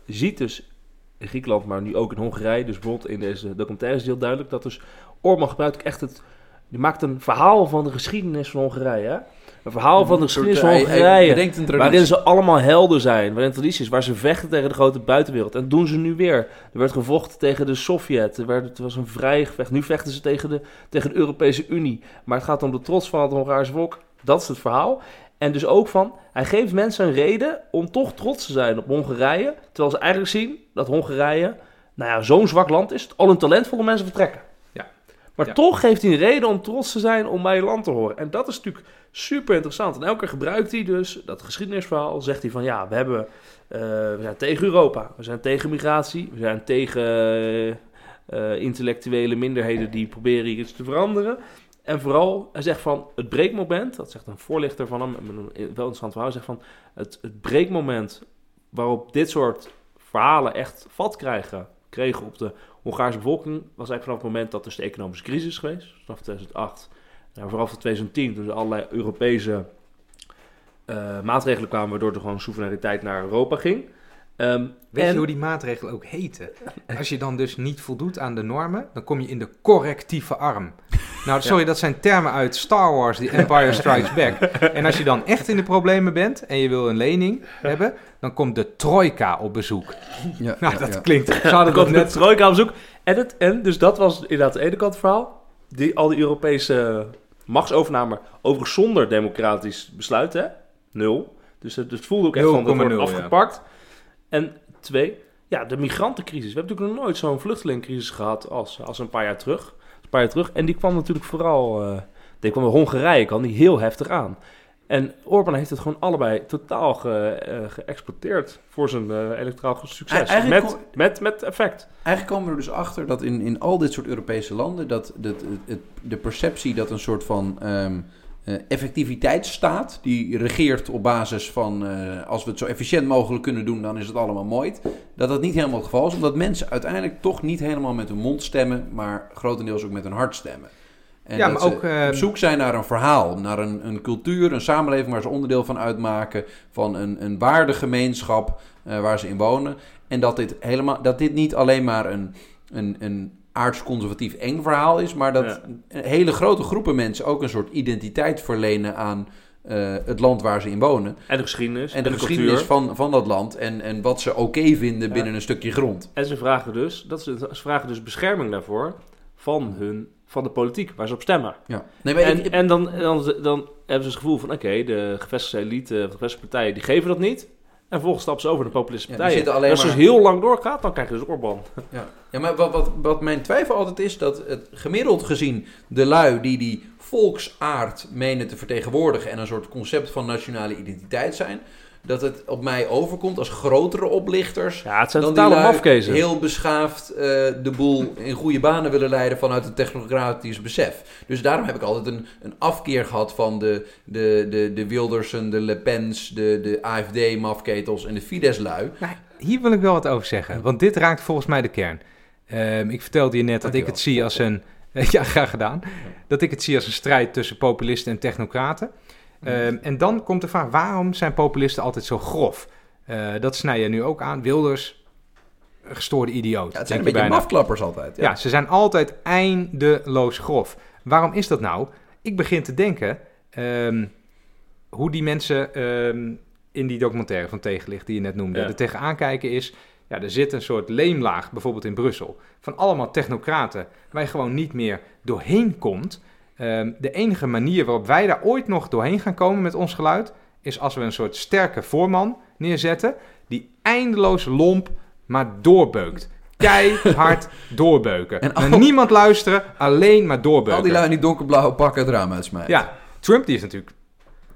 ziet dus in Griekenland, maar nu ook in Hongarije, dus bijvoorbeeld in deze documentaire is heel duidelijk dat dus Orban gebruikt echt het, die maakt een verhaal van de geschiedenis van Hongarije. Hè? Een verhaal van de geschiedenis van Hij- hij Hongarije. Waarin ze allemaal helden zijn, waarin tradities, waar ze vechten tegen de grote buitenwereld. En dat doen ze nu weer. Er werd gevochten tegen de Sovjet, er werd, het was een vrij gevecht. Nu vechten ze tegen de, tegen de Europese Unie. Maar het gaat om de trots van het Hongaarse volk. Dat is het verhaal. En dus ook van, hij geeft mensen een reden om toch trots te zijn op Hongarije. Terwijl ze eigenlijk zien dat Hongarije Nou ja, zo'n zwak land is. Al een talentvolle mensen vertrekken. Ja. Maar Ja. toch heeft hij een reden om trots te zijn om bij je land te horen. En dat is natuurlijk super interessant. En elke keer gebruikt hij dus dat geschiedenisverhaal. Zegt hij van ja, we, hebben, eh, we zijn tegen Europa. We zijn tegen migratie. We zijn tegen eh, eh, intellectuele minderheden die proberen iets te veranderen. En vooral, hij zegt van het breekmoment, dat zegt een voorlichter van hem, wel interessant verhaal, zegt van het, het breekmoment waarop dit soort verhalen echt vat krijgen, kregen op de Hongaarse bevolking, was eigenlijk vanaf het moment dat dus de economische crisis is geweest, vanaf 2008, nou, vooral van 2010, toen er allerlei Europese eh, maatregelen kwamen, waardoor er gewoon soevereiniteit naar Europa ging. Ehm, Weet en- je hoe die maatregelen ook heten? Als je dan dus niet voldoet aan de normen, dan kom je in de correctieve arm. Nou, sorry, dat zijn termen uit Star Wars, The Empire Strikes Back. En als je dan echt in de problemen bent en je wil een lening hebben, dan komt de trojka op bezoek. Ja, Nou, ja, dat ja. klinkt... Hadden dat komt net net... trojka op zoek. En, het, en dus dat was inderdaad de ene kant het verhaal. Die, al die Europese machtsovername, overigens zonder democratisch besluit, hè? Nul. Dus het, het voelde ook echt van, dat wordt 0,0, ja. afgepakt. En twee, ja, de migrantencrisis. We hebben natuurlijk nog nooit zo'n vluchtelingencrisis gehad als, als een paar jaar terug. Een paar jaar terug. En die kwam natuurlijk vooral, eh die kwam Hongarije, kwam die heel heftig aan. En Orbán heeft het gewoon allebei totaal ge, eh, geëxploiteerd voor zijn eh electoraal succes. Eigenlijk Met, met, met effect. Eigenlijk komen we er dus achter dat in, in al dit soort Europese landen... dat, dat het, het- de perceptie dat een soort van ehm, eh, effectiviteitsstaat... die regeert op basis van... eh, als we het zo efficiënt mogelijk kunnen doen, dan is het allemaal mooi... dat dat niet helemaal het geval is. Omdat mensen uiteindelijk toch niet helemaal met hun mond stemmen... maar grotendeels ook met hun hart stemmen. En Ja, dat maar ook, eh, op zoek zijn naar een verhaal, naar een, een cultuur, een samenleving waar ze onderdeel van uitmaken, van een, een waardegemeenschap eh, waar ze in wonen. En dat dit, helemaal, dat dit niet alleen maar een, een, een aardsconservatief eng verhaal is, maar dat Ja. hele grote groepen mensen ook een soort identiteit verlenen aan eh, het land waar ze in wonen. En de geschiedenis. En de, geschiedenis van, van dat land en, en wat ze oké vinden Ja. binnen een stukje grond. En ze vragen dus, dat ze, ze vragen dus bescherming daarvoor van, hun, van de politiek waar ze op stemmen. Ja. Nee, maar ik- En, ik- en dan, dan, dan hebben ze het gevoel van, oké, de gevestigde elite, de gevestigde partijen, die geven dat niet. En vervolgens stappen ze over naar de populistische partijen. als het maar- heel lang doorgaat, dan krijg je dus Orbán. Ja, ja maar wat, wat, wat mijn twijfel altijd is, dat het gemiddeld gezien de lui die die volksaard menen te vertegenwoordigen en een soort concept van nationale identiteit zijn, dat het op mij overkomt als grotere oplichters Ja, het zijn dan die totale lui mafkezen. heel beschaafd eh, de boel in goede banen willen leiden vanuit een technocratisch besef. Dus daarom heb ik altijd een, een afkeer gehad van de, de, de, de Wildersen, de Le Pens, de, de AFD-mafketels en de Fidesz-lui. Nou, hier wil ik wel wat over zeggen, want dit raakt volgens mij de kern. Ehm, ik vertelde je net dat ik het zie als een... ja, graag gedaan. Dat ik het zie als een strijd tussen populisten en technocraten. Ehm, en dan komt de vraag, waarom zijn populisten altijd zo grof? Eh, dat snij je nu ook aan. Wilders, gestoorde idioot. Ja, het zijn een je beetje bijna. mafklappers altijd. Ja. ze zijn altijd eindeloos grof. Waarom is dat nou? Ik begin te denken ehm, hoe die mensen in die documentaire van Tegenlicht die je net noemde, Ja. er tegenaan kijken is... Ja, er zit een soort leemlaag, bijvoorbeeld in Brussel, van allemaal technocraten waar je gewoon niet meer doorheen komt. Ehm, de enige manier waarop wij daar ooit nog doorheen gaan komen met ons geluid, is als we een soort sterke voorman neerzetten, die eindeloos lomp maar doorbeukt. Keihard doorbeuken. En niemand luisteren, alleen maar doorbeuken. Al die lui in die donkerblauwe pakken het raam uitsmijten. Ja, Trump die is natuurlijk...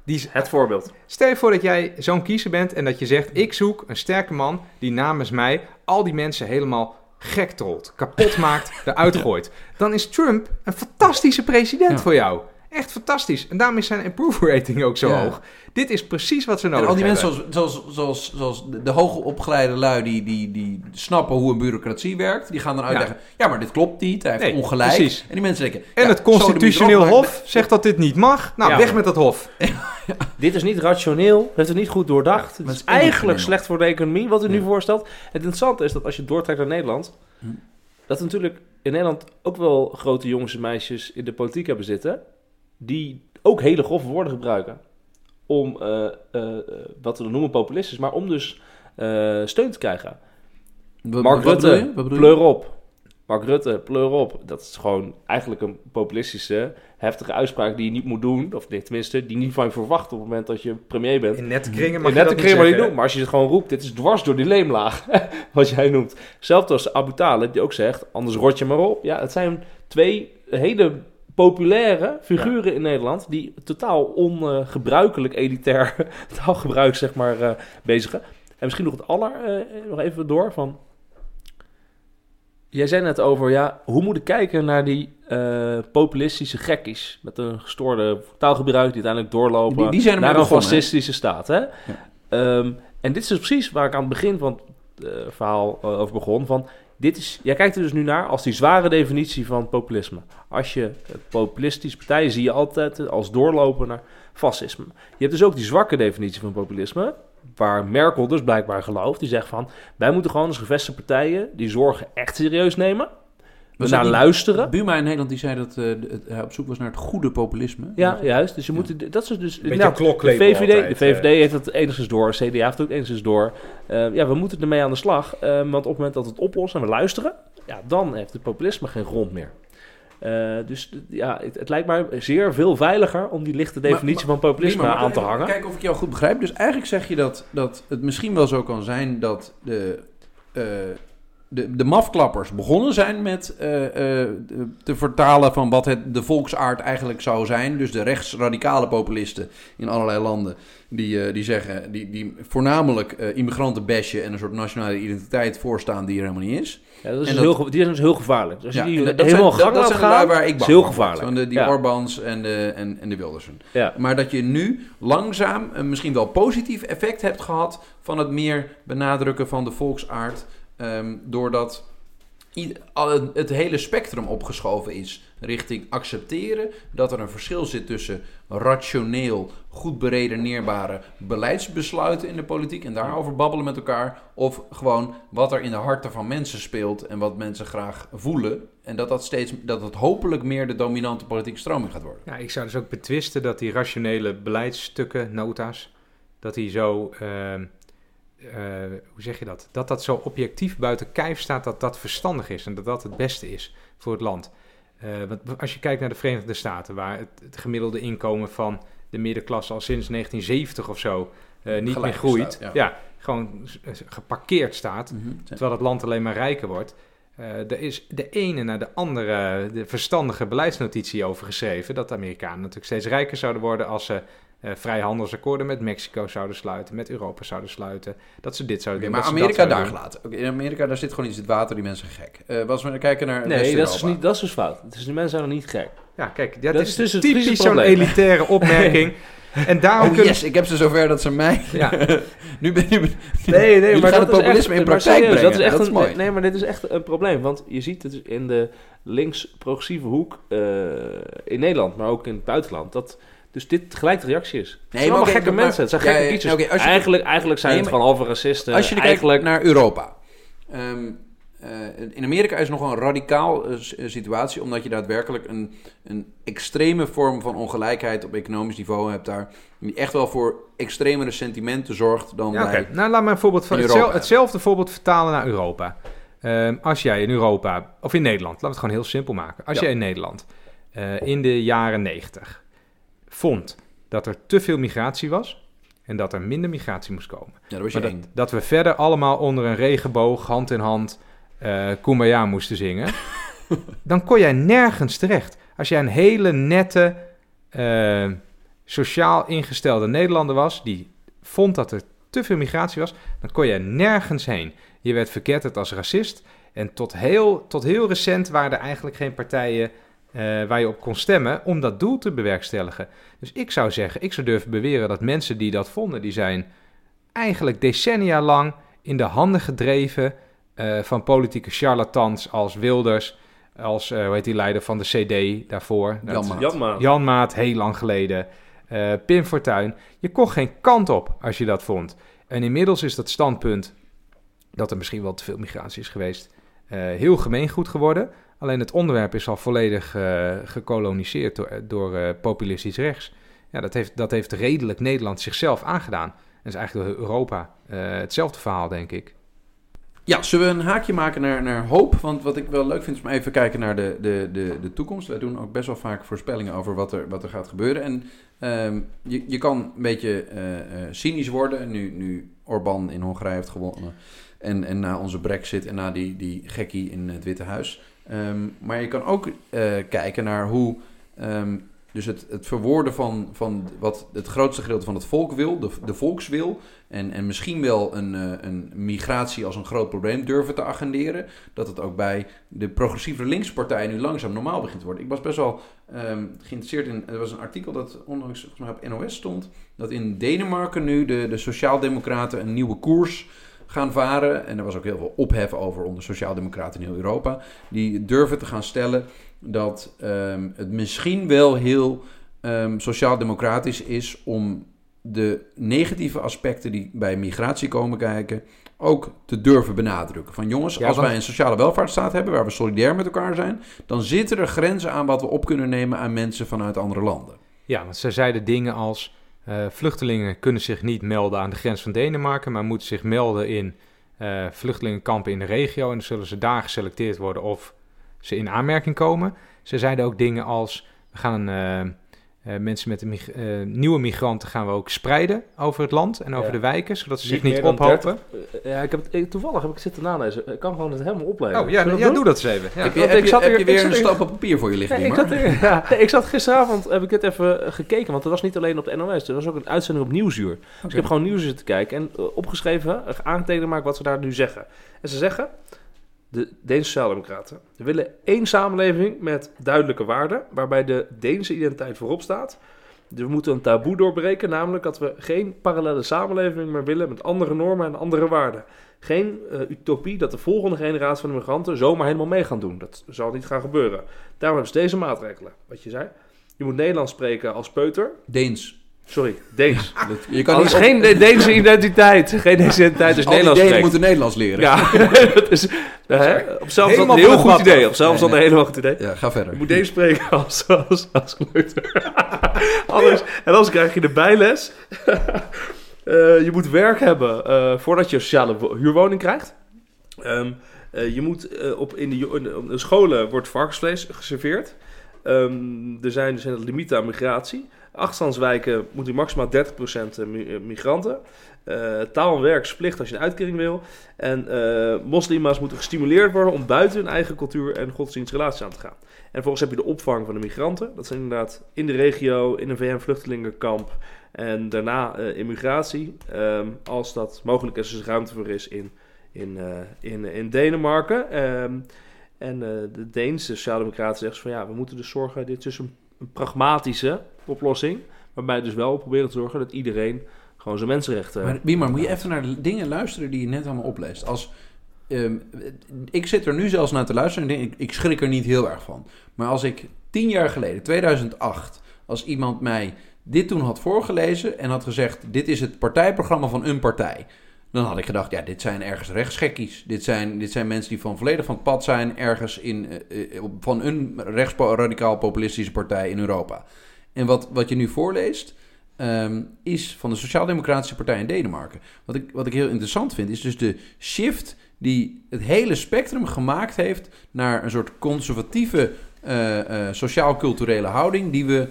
Die is, Het voorbeeld. stel je voor dat jij zo'n kiezer bent en dat je zegt... ik zoek een sterke man die namens mij al die mensen helemaal gek trolt. Kapot maakt, eruit gooit. Dan is Trump een fantastische president Ja. voor jou. Echt fantastisch. En daarom is zijn approval rating ook zo Ja. hoog. Dit is precies wat ze En nodig al die hebben. mensen zoals, zoals, zoals, zoals de, de hoogopgeleide lui die, die, die snappen hoe een bureaucratie werkt, die gaan dan uitleggen, ja, maar dit klopt niet, hij heeft Nee, ongelijk. precies. En die mensen denken, En ja, het constitutioneel maar- hof zegt dat dit niet mag. Nou, Ja. weg met dat hof. Dit is niet rationeel, heeft het niet goed doordacht. het is het is emotioneel. eigenlijk slecht voor de economie wat u nu voorstelt. Het interessante is dat als je doortrekt naar Nederland, Hm. dat er natuurlijk in Nederland ook wel grote jongens en meisjes in de politiek hebben zitten, die ook hele grove woorden gebruiken om eh, eh, eh, wat we dan noemen populistisch, maar om dus eh, steun te krijgen. Wat- Mark wat Rutte, bedoel je? Wat bedoel je? pleur op. Mark Rutte, pleur op. Dat is gewoon eigenlijk een populistische, heftige uitspraak die je niet moet doen. Of nee, tenminste, die niet van je verwacht op het moment dat je premier bent. In nette kringen mag In je nette dat kring maar niet doen. Maar als je het gewoon roept, dit is dwars door die leemlaag. wat jij noemt. Hetzelfde als Abu Talib, die ook zegt, anders rot je maar op. Ja, het zijn twee hele populaire figuren in Nederland... die totaal ongebruikelijk elitair taalgebruik, zeg maar, eh, bezigen. En misschien nog het aller, eh, nog even door, van... Jij zei net over, ja, hoe moet ik kijken naar die eh, populistische gekkies... met een gestoorde taalgebruik die uiteindelijk doorlopen... Die- die zijn naar een begonnen, fascistische staat, hè? Ehm, en dit is dus precies waar ik aan het begin van het verhaal over begon. Van, dit is, jij kijkt er dus nu naar als die zware definitie van populisme. Als je populistische partijen zie je altijd als doorlopen naar fascisme. Je hebt dus ook die zwakke definitie van populisme. Waar Merkel dus blijkbaar gelooft. Die zegt van, wij moeten gewoon als gevestigde partijen die zorgen echt serieus nemen. We Was naar dat luisteren. Buma in Nederland die zei dat eh, het- hij op zoek was naar het goede populisme. Ja, juist. Dus je moet, dat is dus... Nou, de VVD, altijd, de VVD eh. heeft het enigszins door, CDA heeft het ook enigszins door. Eh, ja, we moeten ermee aan de slag. eh, want op het moment dat we het oplossen en we luisteren, ja, dan heeft het populisme geen grond meer. Eh, dus ja, het, het lijkt mij zeer veel veiliger om die lichte Maar- definitie van populisme maar aan te hangen. Kijken of ik jou goed begrijp. Dus eigenlijk zeg je dat, dat het misschien wel zo kan zijn dat de, eh, de, de mafklappers begonnen zijn met eh, eh, te vertalen van wat het, de volksaard eigenlijk zou zijn. Dus de rechtsradicale populisten in allerlei landen die, eh, die zeggen, die, die voornamelijk immigranten bashen en een soort nationale identiteit voorstaan die er helemaal niet is. Ja, dat is en dus dat- heel, die dus heel gevaarlijk. Dus Ja, die dat- helemaal zijn, gang dat, dat zijn gaan, waar ik is heel gevaarlijk. Van de, die Ja. Orbans en de, en, en de Wildersen. Ja. Maar dat je nu langzaam een misschien wel positief effect hebt gehad van het meer benadrukken van de volksaard. Ehm, doordat het hele spectrum opgeschoven is richting accepteren dat er een verschil zit tussen rationeel, goed beredeneerbare beleidsbesluiten in de politiek en daarover babbelen met elkaar. Of gewoon wat er in de harten van mensen speelt en wat mensen graag voelen. En dat dat steeds, dat het hopelijk meer de dominante politieke stroming gaat worden. Ja, ik zou dus ook betwisten dat die rationele beleidsstukken, nota's, dat die zo, ehm, eh, hoe zeg je dat? Dat dat zo objectief buiten kijf staat dat dat verstandig is en dat dat het beste is voor het land. Eh, want als je kijkt naar de Verenigde Staten, waar het, het gemiddelde inkomen van de middenklasse al sinds 1970 of zo eh, niet Gelijk meer groeit, staat, ja. ja. gewoon geparkeerd staat, terwijl het land alleen maar rijker wordt. Er is de ene na de andere de verstandige beleidsnotitie over geschreven. Dat de Amerikanen natuurlijk steeds rijker zouden worden als ze eh vrijhandelsakkoorden met Mexico zouden sluiten, met Europa zouden sluiten. Dat ze dit zouden doen. maar Amerika daar gelaten. Oké, in Amerika daar zit gewoon iets in het water, die mensen zijn gek. Eh als we kijken naar Nee, dat is, dus niet, dat is dus fout. Dus die mensen zijn nog niet gek. Ja, kijk, dat, Dat is is dus het typisch zo'n probleem. elitaire opmerking. en daarom Oh kunnen... yes, ik heb ze zover dat ze mij... Ja, nu ben je... Nee, nee, maar dat het is populisme echt, in praktijk serieus, brengen. Dat is echt Dat is een, mooi. Nee, maar dit is echt een probleem. Want je ziet het in de links-progressieve hoek eh, in Nederland, maar ook in het buitenland. Dat dus dit gelijk de reactie is. Het zijn allemaal gekke maar- mensen. Het zijn ja, gekke ja, je- eigenlijk, eigenlijk zijn Nee, het maar- gewoon halve racisten. Als je nu eigenlijk, kijkt naar Europa. Ehm, eh, in Amerika is nog een radicaal eh, eh, situatie, omdat je daadwerkelijk een, een extreme vorm van ongelijkheid op economisch niveau hebt daar. Die echt wel voor extremere sentimenten zorgt dan Ja. Nou, laat me een voorbeeld van hetzelfde, Europa. hetzelfde voorbeeld vertalen naar Europa. Ehm, als jij in Europa, of in Nederland, laten we het gewoon heel simpel maken. Als Ja. jij in Nederland eh, in de jaren 90 vond dat er te veel migratie was en dat er minder migratie moest komen. Ja, dat dat, dat we verder allemaal onder een regenboog, hand in hand, eh Kumbaya moesten zingen. dan kon jij nergens terecht. Als jij een hele nette, eh, sociaal ingestelde Nederlander was, die vond dat er te veel migratie was, dan kon je nergens heen. Je werd verketterd als racist. En tot heel, tot heel recent waren er eigenlijk geen partijen eh, waar je op kon stemmen om dat doel te bewerkstelligen. Dus ik zou zeggen, ik zou durven beweren dat mensen die dat vonden, die zijn eigenlijk decennia lang in de handen gedreven eh, van politieke charlatans als Wilders, als, eh, hoe heet die leider van de CD daarvoor? Jan Dat- Maat. Jan Maat. Jan Maat, heel lang geleden. eh Pim Fortuyn. Je kon geen kant op als je dat vond. En inmiddels is dat standpunt, dat er misschien wel te veel migratie is geweest, eh, heel gemeengoed geworden. Alleen het onderwerp is al volledig eh, gekoloniseerd door, door eh, populistisch rechts. Ja, dat heeft, dat heeft redelijk Nederland zichzelf aangedaan. Dat is eigenlijk Europa eh, hetzelfde verhaal, denk ik. Ja, zullen we een haakje maken naar, naar hoop? Want wat ik wel leuk vind is om even kijken naar de, de, de, de toekomst. Wij doen ook best wel vaak voorspellingen over wat er, wat er gaat gebeuren. En ehm, je, je kan een beetje eh, eh, cynisch worden nu, nu Orbán in Hongarije heeft gewonnen. En, en na onze brexit en na die, die gekkie in het Witte Huis. Ehm, maar je kan ook eh, kijken naar hoe... ehm, dus het, het verwoorden van, van wat het grootste gedeelte van het volk wil, de, de volkswil, en, en misschien wel een, eh, een migratie als een groot probleem durven te agenderen, dat het ook bij de progressieve linkse partijen nu langzaam normaal begint te worden. Ik was best wel ehm, geïnteresseerd in, er was een artikel dat onlangs op NOS stond, dat in Denemarken nu de, de sociaaldemocraten een nieuwe koers gaan varen. En er was ook heel veel ophef over onder sociaaldemocraten in heel Europa. Die durven te gaan stellen dat ehm, het misschien wel heel ehm, sociaal-democratisch is om de negatieve aspecten die bij migratie komen kijken ook te durven benadrukken. Van jongens, Ja, als want- wij een sociale welvaartsstaat hebben waar we solidair met elkaar zijn, dan zitten er grenzen aan wat we op kunnen nemen aan mensen vanuit andere landen. Ja, want ze zeiden dingen als... eh, vluchtelingen kunnen zich niet melden aan de grens van Denemarken... maar moeten zich melden in eh, vluchtelingenkampen in de regio... en dan zullen ze daar geselecteerd worden of ze in aanmerking komen. Ze zeiden ook dingen als... we gaan eh, eh, mensen met een mig- eh, nieuwe migranten gaan we ook spreiden over het land... en over Ja. de wijken, zodat ze zich niet ophopen. 30. Eh, Ja, ik heb het, toevallig heb ik zitten nalezen. Ik kan gewoon het helemaal oplezen. Oh, ja, ja, doen? doe dat eens even. Ja. heb je, ik zat heb hier- je weer ik een stapel papier voor je liggen, Nee, ik, zat, ja, nee, ik zat gisteravond, heb ik het even gekeken, want het was niet alleen op de NOS, er was ook een uitzending op Nieuwsuur. Dus ik heb gewoon Nieuwsuur te kijken en opgeschreven, aangetekend gemaakt wat ze daar nu zeggen. En ze zeggen, de Deense Sociaaldemocraten, willen één samenleving met duidelijke waarden, waarbij de Deense identiteit voorop staat. Dus we moeten een taboe doorbreken, namelijk dat we geen parallele samenleving meer willen met andere normen en andere waarden. Geen eh, utopie dat de volgende generatie van immigranten zomaar helemaal mee gaan doen. Dat zal niet gaan gebeuren. Daarom hebben ze deze maatregelen. Wat je zei. Je moet Nederlands spreken als peuter. Deens. Sorry, Deens. Dat- je kan is niet geen De- Deense identiteit. Geen Deense identiteit, dus al die Nederlands Denen moeten Nederlands leren. Ja, dat is hè, op zelfs een heel goed idee. Op zelfs Nee, een helemaal goed idee. Ja, ga verder. Je moet Deens spreken als, als, als. Anders, en anders krijg je de bijles. Eh, je moet werk hebben eh, voordat je een sociale wo- huurwoning krijgt. Ehm, eh, je moet op, in, de, in scholen wordt varkensvlees geserveerd. Ehm, er zijn dus een limieten aan migratie. Achterstandswijken moet u maximaal 30% mi- eh, migranten. Eh, taal en als je een uitkering wil. En eh moslima's moeten gestimuleerd worden om buiten hun eigen cultuur en godsdienstrelaties aan te gaan. En vervolgens heb je de opvang van de migranten. Dat zijn inderdaad in de regio, in een VN-vluchtelingenkamp. En daarna eh, immigratie, ehm, als dat mogelijk is, dus ruimte voor is in, in, eh, in, in Denemarken. Ehm, en eh, de Deense Sociaaldemocraten zeggen van ja, we moeten dus zorgen, dit dus een, pragmatische oplossing. Waarbij dus wel proberen te zorgen dat iedereen gewoon zijn mensenrechten... Maar moet je even naar de dingen luisteren die je net allemaal opleest. Als, ehm, ik zit er nu zelfs naar te luisteren en denk, ik, ik schrik er niet heel erg van. Maar als ik tien jaar geleden, 2008, als iemand mij dit toen had voorgelezen en had gezegd... dit is het partijprogramma van een partij... dan had ik gedacht, ja, dit zijn ergens rechtsgekkies. Dit zijn, dit zijn mensen die van volledig van het pad zijn... ergens in, eh, eh, van een rechtsradicaal populistische partij in Europa. En wat, wat je nu voorleest ehm, is van de Sociaal-Democratische Partij in Denemarken. Wat ik, wat ik heel interessant vind, is dus de shift die het hele spectrum gemaakt heeft naar een soort conservatieve eh, sociaal-culturele houding die we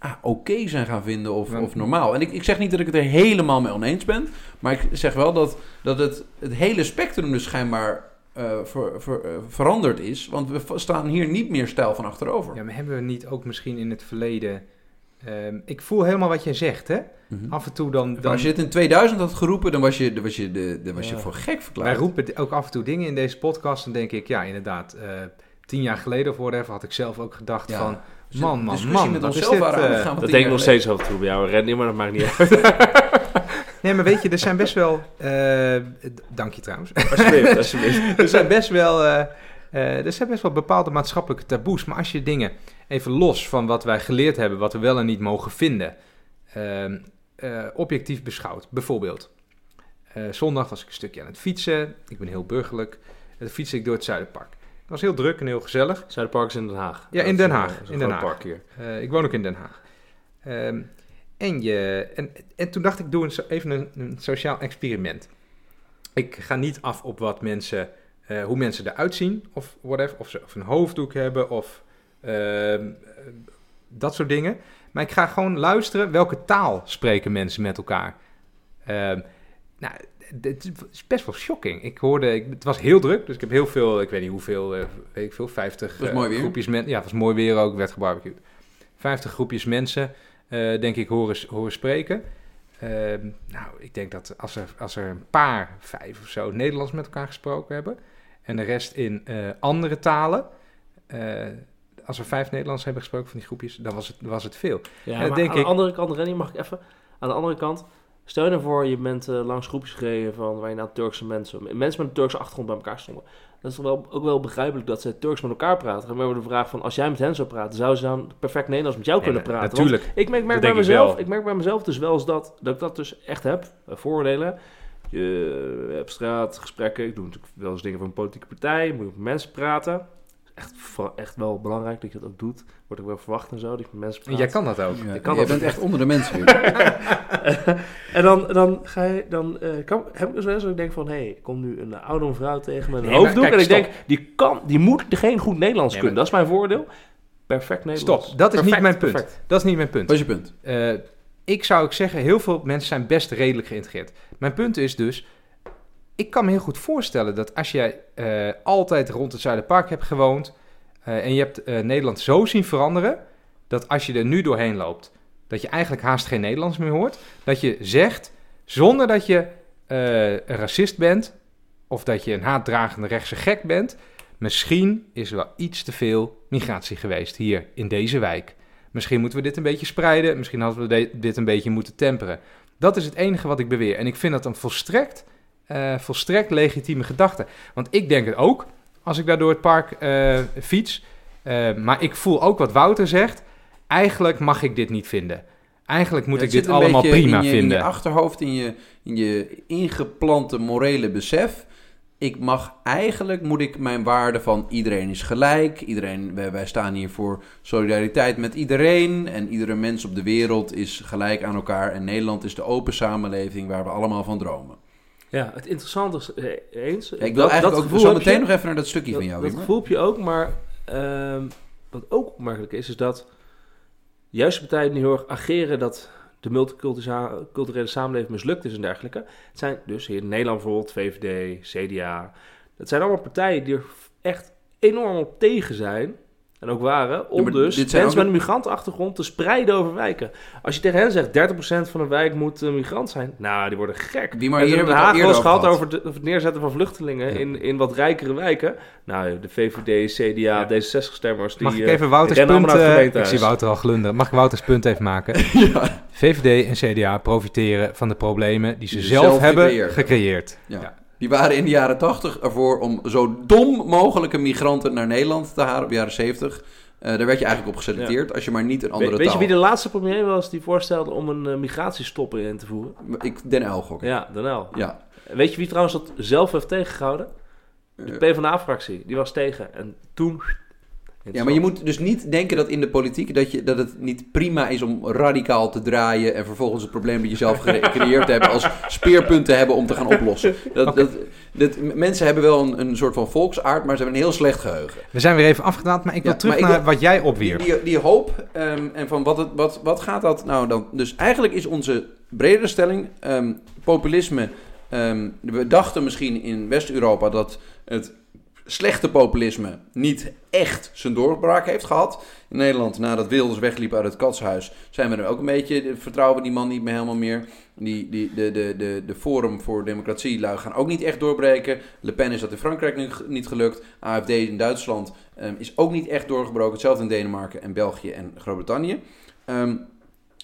ah, oké zijn gaan vinden of, Ja. of normaal. En ik, ik zeg niet dat ik het er helemaal mee oneens ben, maar ik zeg wel dat, dat het, het hele spectrum dus schijnbaar eh, ver- ver- eh, veranderd is. Want we staan hier niet meer stijl van achterover. Ja, maar hebben we niet ook misschien in het verleden... ehm, ik voel helemaal wat jij zegt, hè? Mhm. Af en toe dan... dan Als je het in 2000 had geroepen, dan was je, dan was je, de, dan was je Ja. voor gek wij verklaard. roepen ook af en toe dingen in deze podcast... en denk ik, ja, inderdaad... eh, tien jaar geleden of whatever had ik zelf ook gedacht Ja. van... Dus Man, man, man, met wat is onszelf dit, waren eh, Dat denk ik nog steeds af en toe bij jou, Randy, maar dat maakt niet uit. Nee, maar weet je, er zijn best wel... eh, d- dank je trouwens. alsjeblieft, alsjeblieft. er zijn best wel... eh, eh, er zijn best wel bepaalde maatschappelijke taboes. Maar als je dingen even los van wat wij geleerd hebben... wat we wel en niet mogen vinden... ehm, eh, objectief beschouwd. Bijvoorbeeld... eh, zondag was ik een stukje aan het fietsen. Ik ben heel burgerlijk. En dan fietste ik door het Zuiderpark. Was heel druk en heel gezellig. Zuiderpark is in Den Haag. Ja, in Den Haag, eh, een in Den Haag. park hier. Eh, ik woon ook in Den Haag. Ehm, en, je, en, en toen dacht ik, doe een, even een, een sociaal experiment. ik ga niet af op wat mensen, eh, hoe mensen eruit zien of whatever. Of ze of een hoofddoek hebben of ehm, eh, dat soort dingen. Maar ik ga gewoon luisteren welke taal spreken mensen met elkaar. Ehm, nou, het is best wel shocking. Ik hoorde, ik, het was heel druk, dus ik heb heel veel, ik weet niet hoeveel, eh, weet ik veel, 50 Was eh, mooi weer. groepjes mensen. Ja, het was mooi weer ook, werd gebarbecued. 50 groepjes mensen, eh, denk ik, horen, horen spreken. Ehm, nou, ik denk dat als er, als er een paar, vijf of zo, Nederlands met elkaar gesproken hebben. En de rest in eh, andere talen. eh, als er vijf Nederlands hebben gesproken van die groepjes, dan was het, was het veel. Ja, maar denk aan de ik- andere kant, Rennie, mag ik even... Aan de andere kant, stel je nou voor, je bent eh, langs groepjes gereden van waar je nou Turkse mensen, mensen met een Turkse achtergrond bij elkaar stonden. Dat is toch wel, ook wel begrijpelijk dat ze Turks met elkaar praten. Maar we de vraag van, als jij met hen zou praten, zouden ze dan perfect Nederlands met jou kunnen praten? Want Natuurlijk. ik merk, bij ik mezelf, ik merk bij mezelf dus wel eens dat, dat ik dat dus echt heb, eh, vooroordelen. Je hebt straat, gesprekken, ik doe natuurlijk wel eens dingen voor een politieke partij, moet je met mensen praten. Echt, echt wel belangrijk dat je dat ook doet. Wordt ook wel verwacht en zo, dat je met mensen praat. jij kan dat ook. Ja, Ik kan dat bent echt onder de mensen. en dan, dan ga je, dan eh, kan, heb ik dus wel eens dat ik denk van, hé, hey, ik kom nu een oudere vrouw tegen met een Nee, maar hoofddoek. kijk, en ik stop. denk, die kan, die moet geen goed Nederlands Nee, kunnen. Dat is mijn voordeel. Perfect Nederlands. Stop, dat is niet mijn punt. perfect. Dat is niet mijn punt. Wat is je punt? Eh, ik zou ook zeggen, heel veel mensen zijn best redelijk geïntegreerd. Mijn punt is dus, ik kan me heel goed voorstellen dat als jij eh, altijd rond het Zuiderpark hebt gewoond eh, en je hebt eh, Nederland zo zien veranderen, dat als je er nu doorheen loopt, dat je eigenlijk haast geen Nederlands meer hoort, dat je zegt, zonder dat je een racist bent of dat je een haatdragende rechtse gek bent, misschien is er wel iets te veel migratie geweest hier in deze wijk. Misschien moeten we dit een beetje spreiden. Misschien hadden we dit een beetje moeten temperen. Dat is het enige wat ik beweer. En ik vind dat een volstrekt, eh, volstrekt legitieme gedachte. Want ik denk het ook als ik daar door het park eh, fiets. Eh, maar ik voel ook wat Wouter zegt. Eigenlijk mag ik dit niet vinden. Eigenlijk moet Ja, ik dit allemaal prima in je, vinden. In je achterhoofd, in je, in je ingeplante morele besef. Ik mag eigenlijk, moet ik mijn waarde van iedereen is gelijk. Iedereen, wij, wij staan hier voor solidariteit met iedereen. En iedere mens op de wereld is gelijk aan elkaar. En Nederland is de open samenleving waar we allemaal van dromen. Ja, het interessante is eh, eens. Ik dat- wil eigenlijk dat ook gevoel zo meteen je. nog even naar dat stukje Dat, van jou. dat Wimmer. gevoel heb je ook, maar ehm, wat ook opmerkelijk is, is dat juist de partijen die heel erg ageren dat de multiculturele samenleving mislukt is en dergelijke. Het zijn dus hier in Nederland bijvoorbeeld VVD, CDA. Dat zijn allemaal partijen die er echt enorm op tegen zijn. En ook waren, om dus dit zijn mensen ook met een migrantachtergrond te spreiden over wijken. Als je tegen hen zegt, 30% van een wijk moet een migrant zijn. Nou, die worden gek. Die maar hier hebben we het eerder gehad over over, de- over het neerzetten van vluchtelingen Ja. in, in wat rijkere wijken. Nou, de VVD, CDA, D66-stemmers, die Mag ik eh, even Wouters rennen punt... eh, ik zie Wouter al glunderen. Mag ik Wouters punt even maken? ja. VVD en CDA profiteren van de problemen die ze Die ze zelf, zelf hebben gecreëerd gecreëerd. Ja. Die waren in de jaren 80 ervoor om zo dom mogelijke migranten naar Nederland te halen, op de jaren 70. Eh, daar werd je eigenlijk op geselecteerd, als je maar niet een andere We- weet je taal... wie de laatste premier was die voorstelde om een eh, migratiestop in te voeren? Ik, Den Uyl gok. Ja, Den Uyl. Ja. Weet je wie trouwens dat zelf heeft tegengehouden? De Eh, PvdA-fractie. Die was tegen. En toen... Ja, maar je moet dus niet denken dat in de politiek dat, je, dat het niet prima is om radicaal te draaien en vervolgens het probleem dat je zelf gecreëerd hebt als speerpunt te hebben om te gaan oplossen. Dat, dat, dat, mensen hebben wel een, een soort van volksaard, maar ze hebben een heel slecht geheugen. We zijn weer even afgedwaald, maar ik wil Ja, terug ik naar wil- wat jij opwierp. die, die hoop ehm, en van wat, het, wat, wat gaat dat nou dan? Dus eigenlijk is onze bredere stelling, ehm, populisme. ehm, we dachten misschien in West-Europa dat het slechte populisme niet echt zijn doorbraak heeft gehad. In Nederland, nadat Wilders wegliep uit het katshuis, zijn we er ook een beetje, vertrouwen we die man niet meer helemaal meer. Die, die, de, de, de, de Forum voor Democratie lui gaan ook niet echt doorbreken. Le Pen is dat in Frankrijk nu niet gelukt. AFD in Duitsland ehm, is ook niet echt doorgebroken. Hetzelfde in Denemarken en België en Groot-Brittannië. Ehm,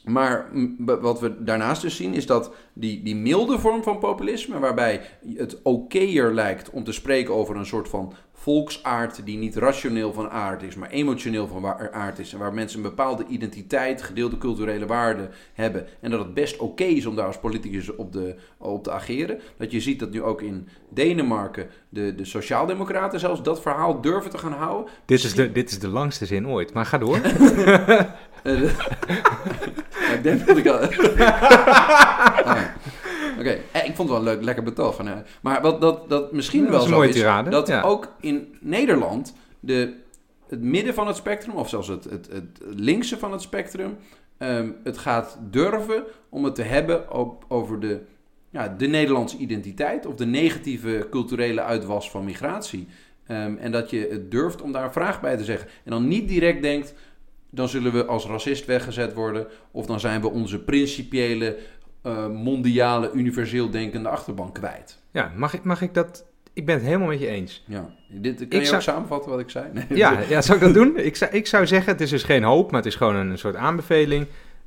maar wat we daarnaast dus zien is dat die, die milde vorm van populisme, waarbij het okéer lijkt om te spreken over een soort van volksaard die niet rationeel van aard is, maar emotioneel van aard is. En waar mensen een bepaalde identiteit, gedeelde culturele waarden hebben. En dat het best oké is om daar als politicus op, de, op te ageren. Dat je ziet dat nu ook in Denemarken de, de sociaaldemocraten zelfs dat verhaal durven te gaan houden. Dit is, de, dit is de langste zin ooit, maar ga door. Ik denk dat ik al... Ah, Oké, Eh, ik vond het wel een leuk, lekker betoog. van, eh, Maar wat dat, dat misschien Dat wel is zo is, tirade, dat ja. ook in Nederland de, het midden van het spectrum, of zelfs het, het, het linkse van het spectrum, ehm, het gaat durven om het te hebben op, over de, ja, de Nederlandse identiteit of de negatieve culturele uitwas van migratie. Ehm, en dat je het durft om daar een vraag bij te zeggen. En dan niet direct denkt, dan zullen we als racist weggezet worden. Of dan zijn we onze principiële, eh, mondiale, universeel denkende achterban kwijt. Ja, mag ik, mag ik dat... Ik ben het helemaal met je eens. Ja. Dit, kan Ik je zou- ook samenvatten wat ik zei? Nee. Ja, ja, zou ik dat doen? Ik zou, ik zou zeggen, het is dus geen hoop, maar het is gewoon een soort aanbeveling.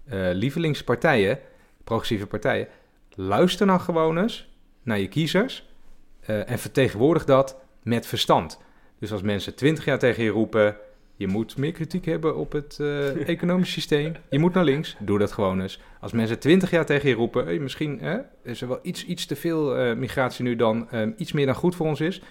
Eh lievelingspartijen, progressieve partijen, luister nou gewoon eens naar je kiezers eh, en vertegenwoordig dat met verstand. Dus als mensen twintig jaar tegen je roepen, je moet meer kritiek hebben op het eh, economisch systeem, je moet naar links, doe dat gewoon eens. Als mensen twintig jaar tegen je roepen, hey, misschien hè, is er wel iets, iets te veel eh, migratie nu dan eh, iets meer dan goed voor ons is,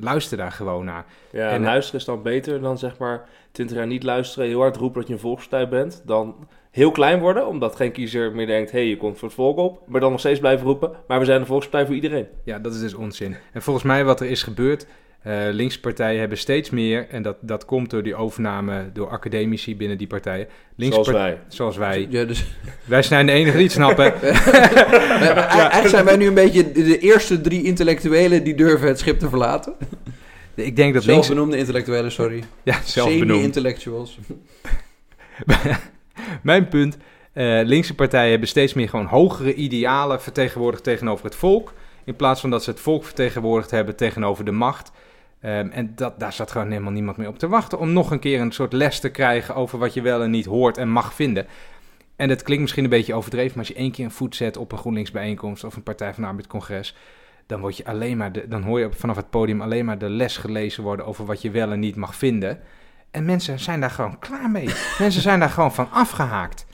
luister daar gewoon naar. Ja, En, en luisteren is dan beter dan zeg maar 20 jaar niet luisteren, heel hard roepen dat je een volkspartij bent. Dan heel klein worden, omdat geen kiezer meer denkt, hé, hey, je komt voor het volk op. Maar dan nog steeds blijven roepen, maar we zijn een volkspartij voor iedereen. Ja, dat is dus onzin. En volgens mij wat er is gebeurd, eh linkse partijen hebben steeds meer, en dat, dat komt door die overname door academici binnen die partijen. Linkse Zoals wij. Zoals wij. Ja, dus, Wij zijn de enige die het snappen. maar Eigenlijk zijn wij nu een beetje de, eerste drie intellectuelen die durven het schip te verlaten. Ik denk dat links... Zelfbenoemde intellectuelen, sorry. Ja, zelfbenoemd. Semi-intellectuals. Mijn punt, eh, linkse partijen hebben steeds meer gewoon hogere idealen vertegenwoordigd tegenover het volk. In plaats van dat ze het volk vertegenwoordigd hebben tegenover de macht. Ehm, en dat, daar zat gewoon helemaal niemand meer op te wachten om nog een keer een soort les te krijgen over wat je wel en niet hoort en mag vinden. En dat klinkt misschien een beetje overdreven, maar als je één keer een voet zet op een GroenLinks bijeenkomst of een Partij van de Arbeid congres, dan, word je alleen maar de, dan hoor je vanaf het podium alleen maar de les gelezen worden over wat je wel en niet mag vinden. En mensen zijn daar gewoon klaar mee. mensen zijn daar gewoon van afgehaakt.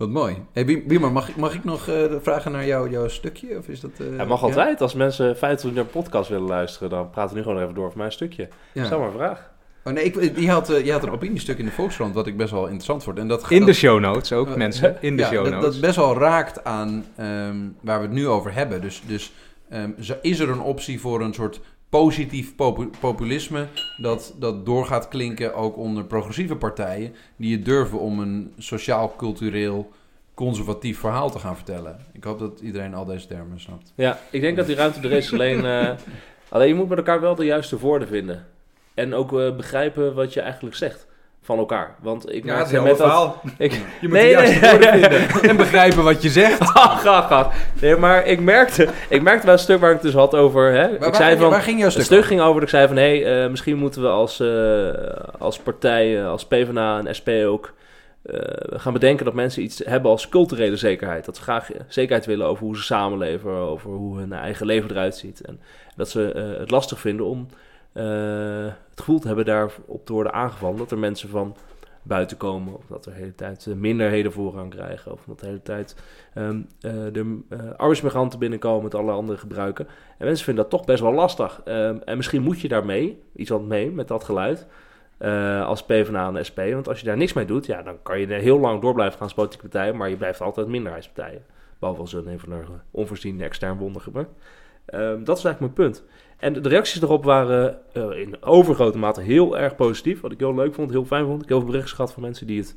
Wat mooi. Hey, Biem- Biemer, mag, ik- mag ik nog eh, vragen naar jou, jouw stukje? Of is dat, eh, Het mag altijd. Als mensen 50 minuten naar een podcast willen luisteren, dan praten we nu gewoon even door over mijn stukje. Ja. Stel maar een vraag. Oh, nee, ik, die had, eh, je had een opiniestuk in de Volkskrant, wat ik best wel interessant vond. En dat, In de dat- show notes ook, Eh, mensen. In de ja, show dat, notes. dat best wel raakt aan ehm, waar we het nu over hebben. Dus, dus ehm, zo- is er een optie voor een soort positief popu- populisme dat, dat door gaat klinken ook onder progressieve partijen die het durven om een sociaal-cultureel conservatief verhaal te gaan vertellen. Ik hoop dat iedereen al deze termen snapt. Ja, ik denk dat die ruimte er is. Alleen, eh, alleen je moet met elkaar wel de juiste woorden vinden. En ook eh, begrijpen wat je eigenlijk zegt van elkaar. Want ik merkte met dat... Ik, Je moet Nee, juiste nee, woorden vinden en begrijpen wat je zegt. Ach, ach, ach. Nee, maar ik merkte, ik merkte wel een stuk waar ik het dus had over... Hè, Waar, ik zei van, waar ging jouw het stuk? stuk ging over dat ik zei van... hé, hey, eh, misschien moeten we als, eh, als partij, eh, als PvdA en SP ook... eh, gaan bedenken dat mensen iets hebben als culturele zekerheid. Dat ze graag zekerheid willen over hoe ze samenleven, over hoe hun eigen leven eruit ziet. En dat ze het lastig vinden om het gevoel te hebben daarop te worden aangevallen. Dat er mensen van buiten komen, of dat er de hele tijd eh, minderheden voorrang krijgen, of dat de hele tijd ehm, eh, de eh, arbeidsmigranten binnenkomen met alle andere gebruiken. En mensen vinden dat toch best wel lastig. Ehm, en misschien moet je daarmee, iets wat mee met dat geluid, eh, als PvdA en SP. Want als je daar niks mee doet, ja, dan kan je heel lang door blijven gaan als politieke partij, maar je blijft altijd minderheidspartijen. Behalve als een van de onvoorziene extern wonder. Ehm, dat is eigenlijk mijn punt. En de- reacties erop waren eh, in overgrote mate heel erg positief. Wat ik heel leuk vond, heel fijn vond. Ik heb heel veel berichten gehad van mensen die, het,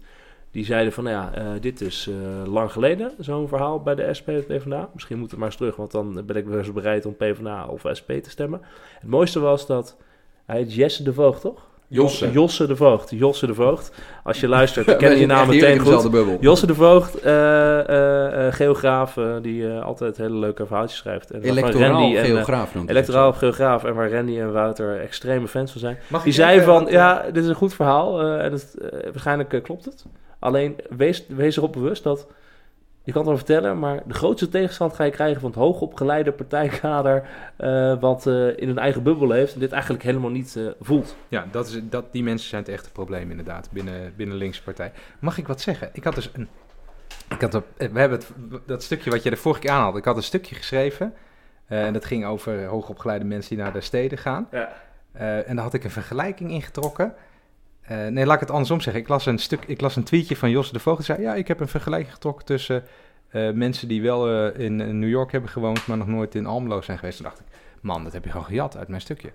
die zeiden van... Nou ja, eh, dit is eh, lang geleden, zo'n verhaal bij de SP en PvdA. Misschien moeten we maar eens terug, want dan ben ik weer bereid om PvdA of SP te stemmen. Het mooiste was dat... Hij heet Jesse de Voogd, toch? Josse. Josse de Voogd. Josse de Voogd. Als je luistert, dan ken je naam meteen goed. dezelfde bubbel. Josse de Voogd, eh, eh, eh, geograaf, die eh, altijd hele leuke verhaaltjes schrijft. En Electoraal Randy en, geograaf noemt hij Electoraal geograaf en waar Randy en Wouter extreme fans van zijn. Mag Die zei van, wat, ja, dit is een goed verhaal eh, en het, waarschijnlijk klopt het. Alleen wees, wees erop bewust dat, je kan het wel vertellen, maar de grootste tegenstand ga je krijgen van het hoogopgeleide partijkader eh, wat eh, in een eigen bubbel leeft en dit eigenlijk helemaal niet eh, voelt. Ja, dat is, dat, die mensen zijn het echte probleem inderdaad binnen, binnen linkse partij. Mag ik wat zeggen? Ik had dus een... Ik had we hebben het, dat stukje wat je de vorige keer aanhaalde. Ik had een stukje geschreven. en dat ging over hoogopgeleide mensen die naar de steden gaan. Ja. En daar had ik een vergelijking in Eh, nee, laat ik het andersom zeggen. Ik las een, stuk, ik las een tweetje van Jos de Voogd. Die zei, ja, ik heb een vergelijking getrokken tussen eh, mensen die wel eh, in, in New York hebben gewoond, maar nog nooit in Almelo zijn geweest. Toen dacht ik, man, dat heb je gewoon gejat uit mijn stukje.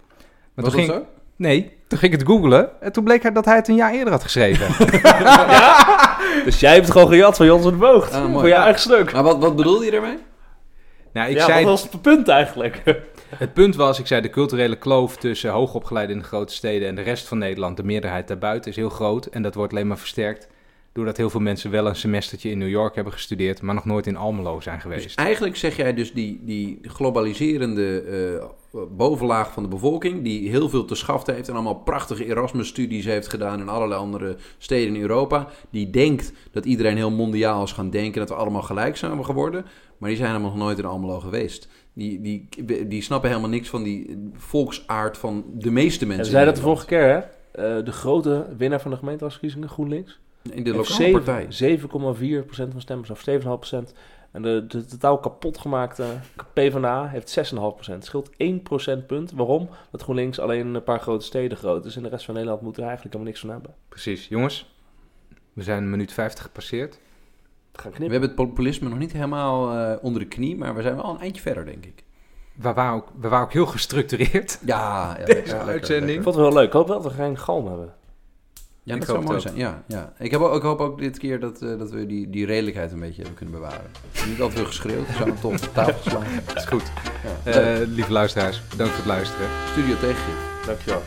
Maar Was toen dat ging, zo? Nee, toen ging ik het googlen en toen bleek hij dat hij het een jaar eerder had geschreven. Dus jij hebt het gewoon gejat van van de Voogd. Ah, voor je Ja. eigen stuk. Maar wat, wat bedoelde je daarmee? nou, ik ja, zei, wat was het punt eigenlijk? Het punt was, ik zei, de culturele kloof tussen hoogopgeleiden in de grote steden en de rest van Nederland, de meerderheid daarbuiten, is heel groot. En dat wordt alleen maar versterkt doordat heel veel mensen wel een semestertje in New York hebben gestudeerd, maar nog nooit in Almelo zijn geweest. Dus eigenlijk zeg jij dus die, die globaliserende eh, bovenlaag van de bevolking, die heel veel te schaften heeft en allemaal prachtige Erasmus-studies heeft gedaan in allerlei andere steden in Europa, die denkt dat iedereen heel mondiaal is gaan denken, dat we allemaal gelijk zijn geworden, maar die zijn helemaal nog nooit in Almelo geweest. Die, die, die snappen helemaal niks van die volksaard van de meeste En mensen. we zeiden dat de vorige keer, hè? Eh, de grote winnaar van de gemeenteraadsverkiezingen, GroenLinks. In de lokale partij. 7,4% van stemmers, of 7,5%. En de, de totaal kapotgemaakte PvdA heeft 6,5%. Het scheelt 1 procentpunt. Waarom? Dat GroenLinks alleen een paar grote steden groot is. En de rest van Nederland moet er eigenlijk helemaal niks van hebben. Precies, jongens. We zijn een minuut 50 gepasseerd. We hebben het populisme nog niet helemaal eh, onder de knie, maar we zijn wel een eindje verder, denk ik. We waren ook, we waren ook heel gestructureerd. Ja, ja Deze uitzending. Ik vond het wel leuk. Ik hoop wel dat we geen galm hebben. Ja, Ik dat zou mooi zijn. Ja, ja. Ik, heb, ook- ik hoop ook dit keer dat, eh, dat we die, die redelijkheid een beetje hebben kunnen bewaren. Niet altijd veel geschreeuwd, we zijn toch op tafel geslagen. Dat is goed. Ja. Eh, lieve luisteraars, bedankt voor het luisteren. Studio Tegengif. Dankjewel.